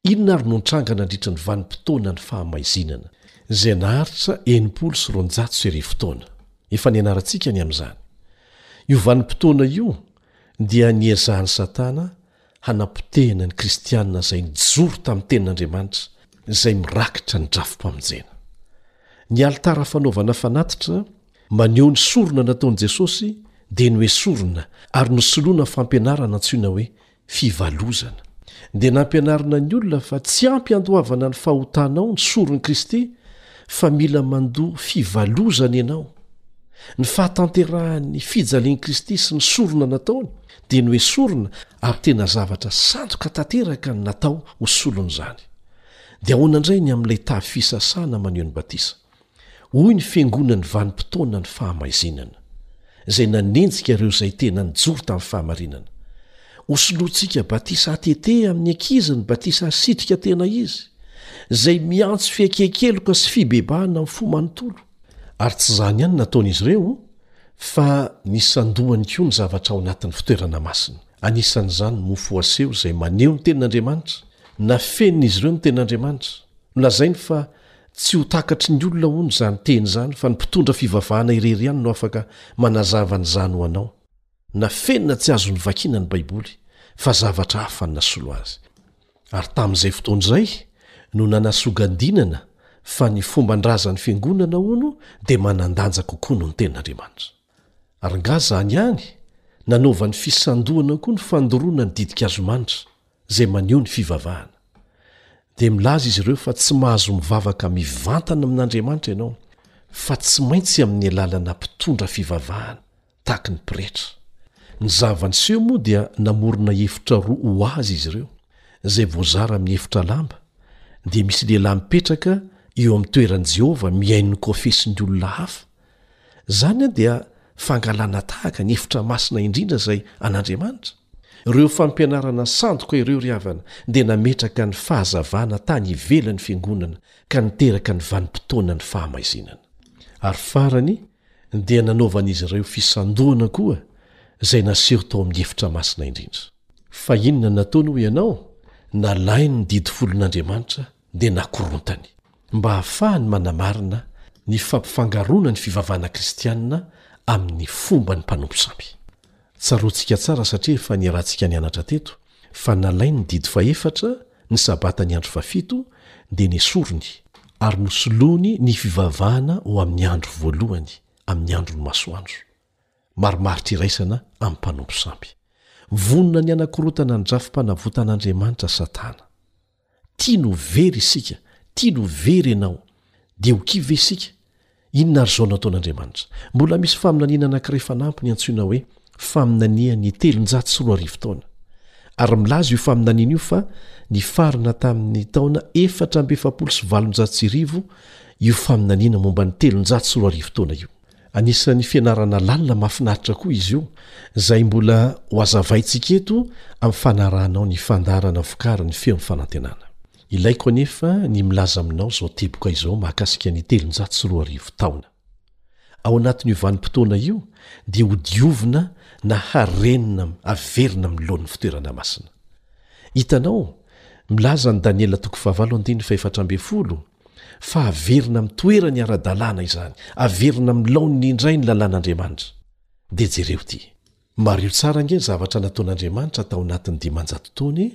Inona ary no nitranga nandritra ny vanim-potoanan'ny fahamaizinana? Izay naharitra enimpolo sy roanjato sy arivo taona. Efa nianarantsika ny amin'izany. Io vanim-potoana io dia niezahan'i Satana hanapotehina ny Kristianina izay nijoro tamin'ny Tenin'Andriamanitra izay mirakitra ny drafi-pamonjena. Ny alitara fanaovana fanatitra maneho ny sorona nataon'i Jesosy dia noesorina ary nosoloina fampianarana antsoina hoe Fivalozana. Dia nampianarina ny olona fa tsy ampy handoavana ny fahotanao ny soron'i Kristy fa mila mandoa fivalozana ianao. Ny fahatanterahan'ny fijalian'i Kristy sy ny sorona nataony dia noesorina ary tena zavatra sandoka tanteraka ny natao ho solon'izany. Dia ahoana indray ny amin'ilay tavy fisasana maneho ny batisa? Hoy ny Fiangonan'ny Vanim-potoana ny fahamaizinana, izay nanenjika ireo izay tena nijoro tamin'ny fahamarinana. Hosoloantsika batisa atete amin'ny ankizy ny batisa asitrika tena izy, izay miantso fiekiekeloka sy fibebahana amin'ny fo manontolo. Ary tsy izany ihany no ataon'izy ireo, fa nisandohany koa ny zavatra ao anatin'ny fitoerana masina. Anisan'izany ny mofo aseho izay maneho ny tenin'Andriamanitra. Nafenin'izy ireo ny tenin'Andriamanitra. Nolazainy fa tsy ho takatry ny olona, hono, izany teny izany, fa ny mpitondra fivavahana irery ihany no afaka manazava an'izany ho anao. Nafenina tsy azo novakiana ny Baiboly, fa zavatra hafa no nasolo azy. Ary tamin'izay fotoana izay no nanasogandinana fa ny fomban-drazan'ny Fiangonana, hono, dia manan-danja kokoa noho ny Tenin'Andriamanitra. Ary angaha izany ihany? Nanaovany fisandohana koa ny fandoroana ny didin-kazomanitra, izay maneho ny fivavahana. Dia milaza izy ireo fa tsy mahazo mivavaka mivantana amin'Andriamanitra ianao, fa tsy maintsy amin'ny alalana mpitondra fivavahana, tahaky ny pretra. Ny zava-niseho moa dia namorona efitra roa ho azy izy ireo, izay voazara amin'ny efitra lamba, dia misy lehilahy mipetraka eo amin'ny toeran'i Jehovah mihaino ny kofesin'ny olona hafa. Izany dia fangalana tahaka ny efitra masina indrindra izay an'Andriamanitra. Ireo fampianarana sandoka ireo, ry havana, dia nametraka ny fahazavana tany ivelan'ny fiangonana, ka niteraka ny vanim-potoanan'ny fahamaizinana. Ary farany, dia nanaovan'izy ireo fisandohana koa izay naseho tao amin'ny efitra masina indrindra. Fa inona no nataony hoy ianao? Nalainy ny didy folon'Andriamanitra dia nakorontany. Mba hahafahany manamarina ny fampifangaroana ny fivavahana kristianina amin'ny fomban'ny mpanompo samy. Tsaroantsika tsara satria efa niarahantsika nianatra teto fa nalain'ny didy fahefatra ny sabata ny andro fahafito dia nesoriny ary nosoloany ny fivavahana ho amin'ny andro voalohany amin'ny andron'ny masoandro. Marimaritra iraisana amin'ny mpanompo sampy. Vonona ny hanakorotana ny drafi-panavotan'Andriamanitra Satana. Tiany ho very isika, tiany ho very ianao. Dia ho kivy ve isika? Inona àry izao nataon'Andriamanitra? Mbola misy faminaniana anankiray fanampiny antsoina hoe faminanian'ny telonjato sy roa arivo taona. Ary milaza io faminaniana io fa nifarana tamin'ny taona efatra amby efapolo sy valonjato sy arivo io faminaniana momba ny telonjato sy roa arivo taona io. Anisan'ny fianarana lalina mahafinaritra koa izy io, izay mbola ho azavaintsika eto amin'ny fanarahanao ny fandaharana vokarin'ny Feon'ny Fanantenana. Ilaiko anefa ny milaza aminao izao teboka izao mahakasika ny telonjato sy roa arivo taona. Ao anatin'io vanim-potoana io dia hodiovina na harenina haverina amin'ny laoniny fitoerana masina. Hitanao, milaza ny Daniela toko fahavalo andininy fahefatra ambin'ny folo, Fa averina amin'ny toerany ara-dalàna izany, averina amin'ny laoniny indray ny lalàn'Andriamanitra. Dia jereo ity. Mariho tsara ange ny zavatra nataon'Andriamanitra tao anatin'ny dimanjato taona e!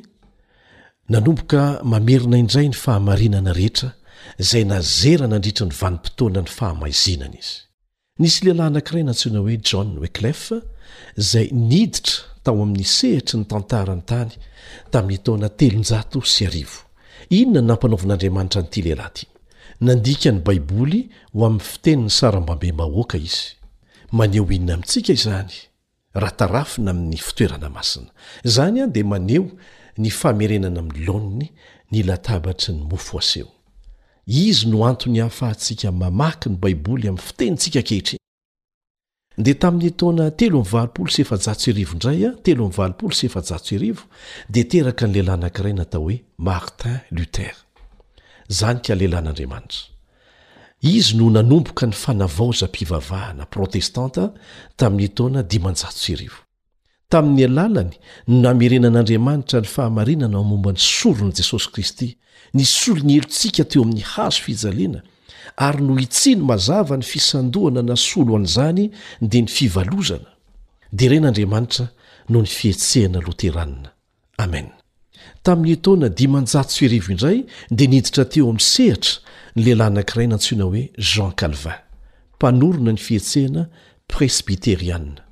Nanomboka mamerina indray ny fahamarinana rehetra izay nazera nandritry ny vanim-potoanan'ny fahamaizinana Izy. Nisy lehilahy anankiray nantsoina hoe John Wyclef, izay niditra tao amin' ny sehatry ny tantara ny tany tamin' ny taona telonjato sy arivo. Inona no nampanaovin' Andriamanitra an' ity lehilahy ity? Nandika ny Baiboly ho amin' ny fitenin' ny sarambabem-bahoaka izy. Maneho inona amintsika izany? raha tarafina amin'ny fitoerana masina. Izany dia maneho ny famerenana amin'ny laoniny ny latabatry ny mofo aseho. Izy no antony hahafahantsika mamaky ny Baiboly amin'ny fitenintsika ankehitriny. Dia tamin'ny taona telo amby valopolo sy efajato sy arivo indray, telo amby valopolo sy efajato sy arivo, dia teraka ny lehilahy anankiray natao hoe Martin Luther. Izany ka lehilahin'Andriamanitra. Izy no nanomboka ny fanavaozam-pivavahana protestanta tamin' ny taona dimanjato sy arivo. Tamin' ny alalany no namerenan' Andriamanitra ny fahamarinana momba ny soron' i Jesosy Kristy, nisolo ny helotsika teo amin' ny hazo fijaliana, ary nohitsiny mazava ny fisandohana nasolo an' izany dia ny fivalozana. Deren' Andriamanitra noho ny fihetsehana loterana. Amen. Tamin'ny etaona dimanjato sy arivo indray dia niditra teo amin'ny sehatra ny lehilahy anankiray nantsoina hoe Jean Calvin, mpanorina ny fihetsehana presbyteriana.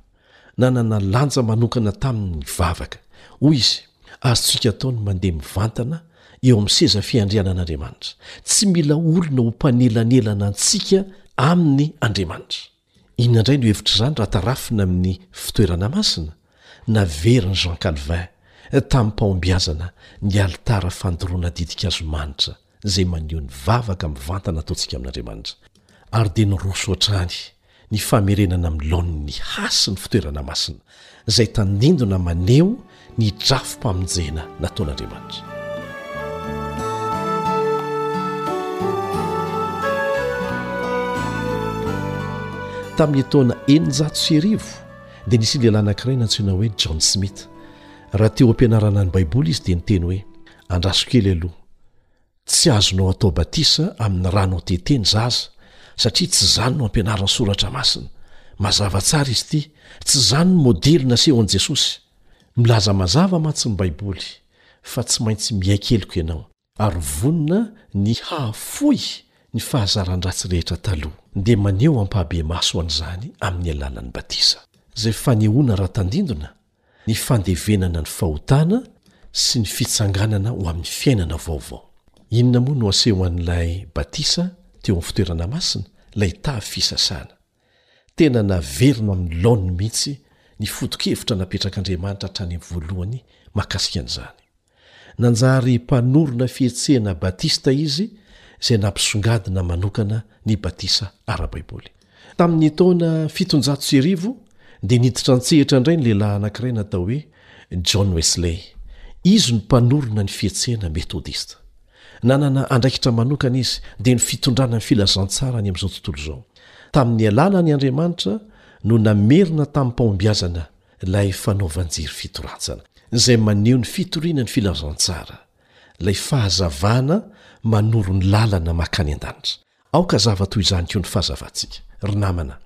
Nanana lanja manokana taminy ny vavaka. Hoy izy, Azontsika atao ny mandeha mivantana eo amin'ny seza fiandrianan'Andriamanitra. Tsy mila olona ho mpanelanelana antsika aminy Andriamanitra. Inona indray no hevitr'izany raha tarafina amin'ny fitoerana masina? Naverin'i Jean Calvin, tamim-pahombiazana, ny alitara fandoroana ditin-kazo manitra, izay maneho ny vavaka mivantana ataontsika amin'Andriamanitra. Ary dia niroso hatrany ny famerenana amin'ny laoniny ny hasin'ny fitoerana masina, izay tandindona maneho ny drafi-pamonjena nataon'Andriamanitra. Tamin'ny taona eninjato sy arivo, dia nisy lehilahy anankiray nantsoina hoe John Smith. Raha te ho ampianarana ny Baiboly izy, dia niteny hoe, Andraso kely aloha. Tsy azonao atao batisa amin'ny rano TT ny zaza satria tsy izany no ampianarin'ny soratra masina. Mazava tsara izy ity. Tsy izany ny modely nasehon'i Jesosy. Milaza mazava mantsy ny Baiboly fa tsy maintsy miaikeloko ianao ary vonona ny hahafoy ny fahazaran-dratsy rehetra taloha, dia maneho ampahabemaso an'izany amin'ny alalan'ny batisa. Izay fanehoana ara-tandindona ny fandevenana ny fahotana sy ny fitsanganana ho amin'ny fiainana vaovao. Inona moa no asehon'ilay batisa teo amin'ny fitoerana masina? Ilay tavy fisasana. Tena naverina amin'ny laoniny mihitsy ny foto-kevitra napetrak'Andriamanitra hatrany amin'ny voalohany mahakasika an'izany. Nanjary mpanorina fihetsehana batista izy izay nampisongadina manokana ny batisa ara-baiboly. Tamin' ny taona fitonjato sy arivo dia niditra an-tsehatra indray ny lehilahy anankiray natao hoe John Wesley. Izy no mpanorina ny fihetsehana metodista. Nanana andraikitra manokana izy dia ny fitondrana ny filazantsara ny amin' izao tontolo izao. Tamin' ny alalan' Andriamanitra no namerina tamim-pahombiazana ilay fanaovan-jery fitoratsana, izay maneho ny fitoriana ny filazantsara, ilay fahazavana manoro ny lalana makany an-danitra. Aoka zava toy izany koa ny fahazavantsika. Ry namana,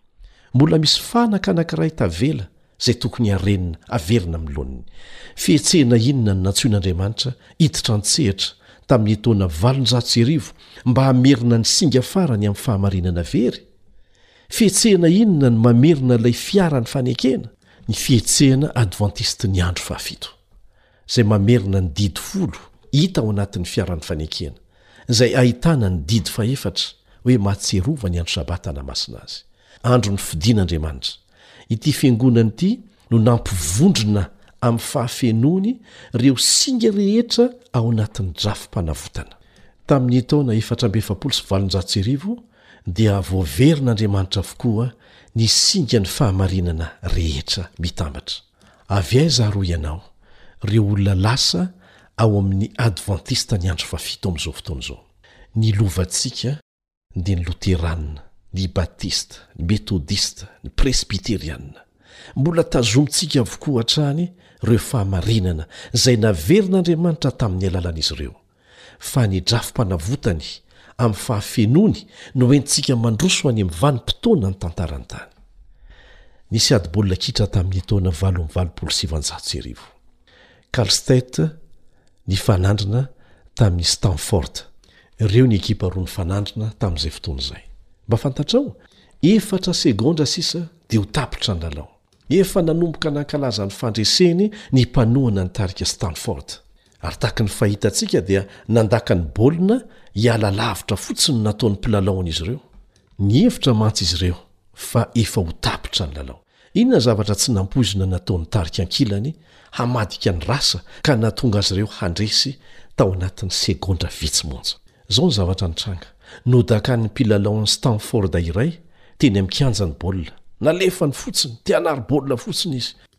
mbola misy fanaka anankiray tavela izay tokony harenina, haverina amin'ny laoniny. Fihetsehana inona no nantsoin'Andriamanitra hiditra an-tsehatra tamin'ny taona valonjato sy arivo mba hamerina ny singa farany amin'ny fahamarinana very? Fihetsehana inona no mamerina ilay fiaran'ny fanekena? Ny fihetsehana advantistin'ny andro fahafito, izay mamerina ny didy folo hita ao anatin'ny fiaran'ny fanekena, izay ahitana ny didy fahefatra hoe mahatsiarova ny andro Sabata anamasina azy, andro nifidin' Andriamanitra. Ity fiangonana ity no nampivondrona amin'ny fahafenoany ireo singa rehetra ao anatin'ny drafi-panavotana. Tamin' ny taona efatra amby efapolo sy valonjato sy arivo dia voaverin'Andriamanitra avokoa ny singan'ny fahamarinana rehetra. Mitambatra avy aiza ary, hoy ianao, ireo olona lasa ao amin'ny Advantistan'ny Andro Fahafito amin'izao fotoana izao? Ny lovantsika dia ny Loterana, ny Batista, ny Metodista, ny Presbyteriana. Mbola tazomintsika avokoa hatrany ireo fahamarinana izay naverin'Andriamanitra tamin'ny alalan'izy ireo. fa ny drafi-panavotany amin'ny fahafenoany no entintsika mandroso any amin'ny vanim-potoanan'ny tantaran'ny tany. Nisy ady baolina kitra tamin'ny taona valo amby valopolo sy sivanjato sy arivo. Cal State nifanandrina tamin'i Stanford. Ireo ny ekipa roa nifanandrina tamin'izay fotoana izay. Mba fantatrao? Efatra segondra sisa dia ho tapitra ny lalao. Efa nanomboka nankalaza ny fandreseny ny mpanohana ny tarika Stanford. ary tahaka ny fahitantsika dia nandaka ny baolina hiala lavitra fotsiny ny nataon'ny mpilalaon'izy ireo. Nihevitra mantsy izy ireo fa efa ho tapitra ny lalao. Inona ny zavatra tsy nampoizina nataon'ny tarika ankilany hamadika ny rasa ka nahatonga azy ireo handresy tao anatin'ny segondra vitsy monja? Izao ny zavatra nitranga, nodakan'ny mpilalaon'ny Stamford iray teny amin'ny kianjan'ny baolina. Nalefany fotsiny, te-hanary baolina fotsiny izy.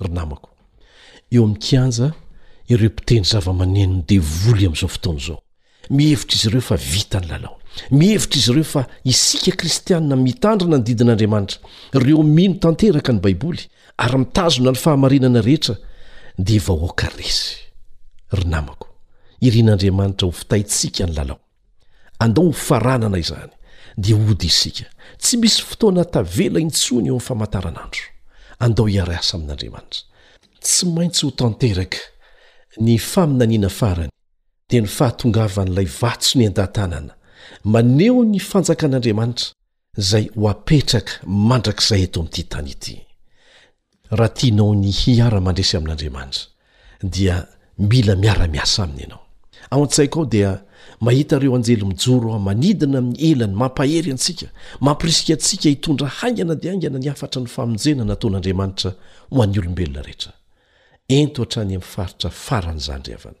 Ry namako, eo amin'ny kianja, ireo mpitendry zavamaneno devoly amin'izao fotoana izao. Mihevitra izy ireo fa vita ny lalao. Mihevitra izy ireo fa isika Kristianina mitandrina ny didin'Andriamanitra, ireo mino tanteraka ny Baiboly ary mitazona ny fahamarinana rehetra, dia vahoaka resy. Ry namako, irin'Andriamanitra ho fitaintsika ny lalao. Andao ho faranana izany, dia hody isika. Tsy misy fotoana tavela intsony eo amin'ny famataranandro. Andao hiara-hiasa amin'Andriamanitra. Tsy maintsy ho tanteraka ny faminaniana farany, dia ny fahatongavan'ilay vatsy noentan-tanana, maneho ny Fanjakan'Andriamanitra izay ho apetraka mandrakizay eto amin'ity tany ity. Raha tianao ny hiara-mandresy amin'Andriamanitra, dia mila miara-miasa Aminy ianao. Ao an-tsaiko ao dia mahita ireo anjely mijoro manidina amin'ny ilany, mampahery antsika, mampirisika antsika hitondra haingana dia haingana ny hafatry ny famonjena nataon'Andriamanitra ho an'ny olombelona rehetra. Ento hatrany amin'ny faritra faran'izany ry havana.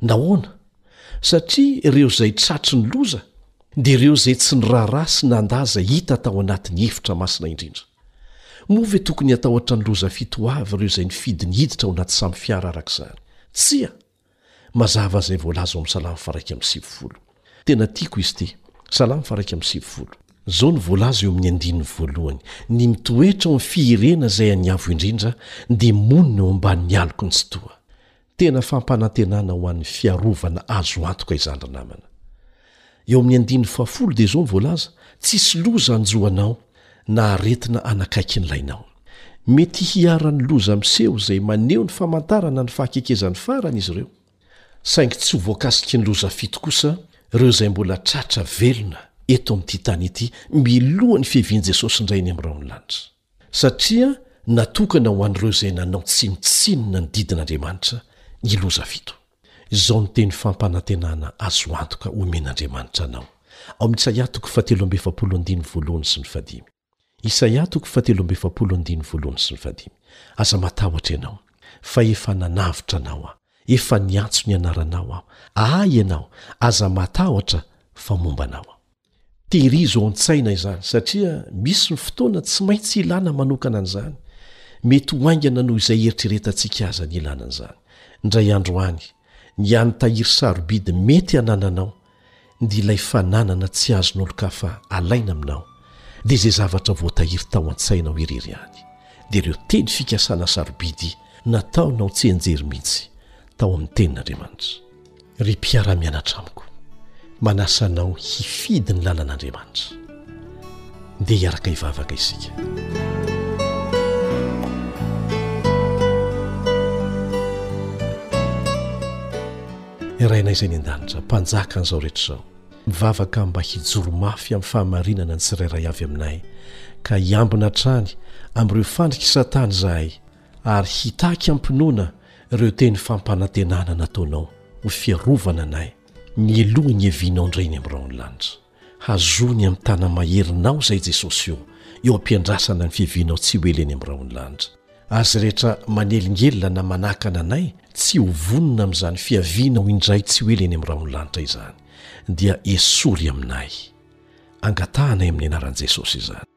Nahoana? Satria ireo izay tratry ny loza dia ireo izay tsy niraharaha sy nandà izay hita tao anatin'ny efitra masina indrindra. Moa ve tokony hatahotra ny loza fito avy ireo izay nifidy ny hiditra ao anaty samy fiara araka izany? Tsia! Mazava izay voalaza ao amin'ny Salamo faharaika amby sivifolo. Tena tiako izy ity. Salamo faharaika amby sivifolo. Izao no voalaza eo amin'ny andininy voalohany, Ny mitoetra ao amin'ny fihirena izay an'ny Avo Indrindra dia monina eo ambanin'ny aloky ny Tsitoha. Tena fampanantenana ho an'ny fiarovana azo antoka izany ry namana. Eo amin'ny andininy fahafolo dia izao no voalaza, Tsisy loza hanjo anao, na aretina hanakaiky ny lainao. Mety hiharan'ny loza miseho izay maneho ny famantarana ny fahakekezan'ny farany izy ireo. Saingy tsy ho voakasiky ny loza fito kosa ireo izay mbola tratra velona eto amin'ity tany ity miloha ny fiavian'i Jesosy indray eny amin'ny rahon'ny lanitra. Satria natokana ho an'ireo izay nanao tsinontsinona ny didin'Andriamanitra ny loza fito. Izao no teny fampanantenana azo antoka omen'Andriamanitra anao, ao amin'ny Isaia toko fahatelo amby efapolo andininy voalohany sy ny fahadimy. Isaia toko fahatelo amby efapolo andininy voalohany sy ny fahadimy, Aza matahotra ianao, fa efa nanavotra anao Aho, efa niantso ny anaranao Aho, Ahy ianao, aza matahotra, fa momba anao Aho. Tehirizo an-tsaina izany, satria misy ny fotoana tsy maintsy ilana manokana an'izany. Mety ho haingana noho izay eritreretantsika aza ny ilana an'izany. Indray andro any, ny hany tahiry sarobidy mety hanananao, dia ilay fananana tsy azon'olon-kafa alaina aminao, dia izay zavatra voatahiry tao an-tsainao irery ihany, dia ireo teny fikasana sarobidy nataonao tsianjery mihitsy tao amin'ny Tenin'Andriamanitra. Ry mpiara-mianatra amiko, manasa anao hifidy ny lalan'Andriamanitra. Ndeha hiaraka hivavaka isika. Ry Rainay izay any an-danitra, Mpanjaka an'izao rehetra izao, mivavaka mba hijoro mafy amin'ny fahamarinana ny tsirairay avy aminay, ka hiambina hatrany amin'ireo fandrik'i Satana izahay, ary hitaky am-pinoana ireo teny fampanantenana nataonao ho fiarovana anay mialoha ny hevinao indray eny amin'ny rahon'ny lanitra. Hazoa ny amin'ny tana-maherinao izay Jesosy ô, eo am-piandrasana ny fiavianao tsy ho ela eny amin'ny rahon'ny lanitra. Ary izay rehetra manelingelina na manakana anay tsy ho vonona amin'izany fiavianao indray tsy ho ela eny amin'ny rahon'ny lanitra izany dia esory aminay. Angatahanay amin'ny anaran'i Jesosy izany.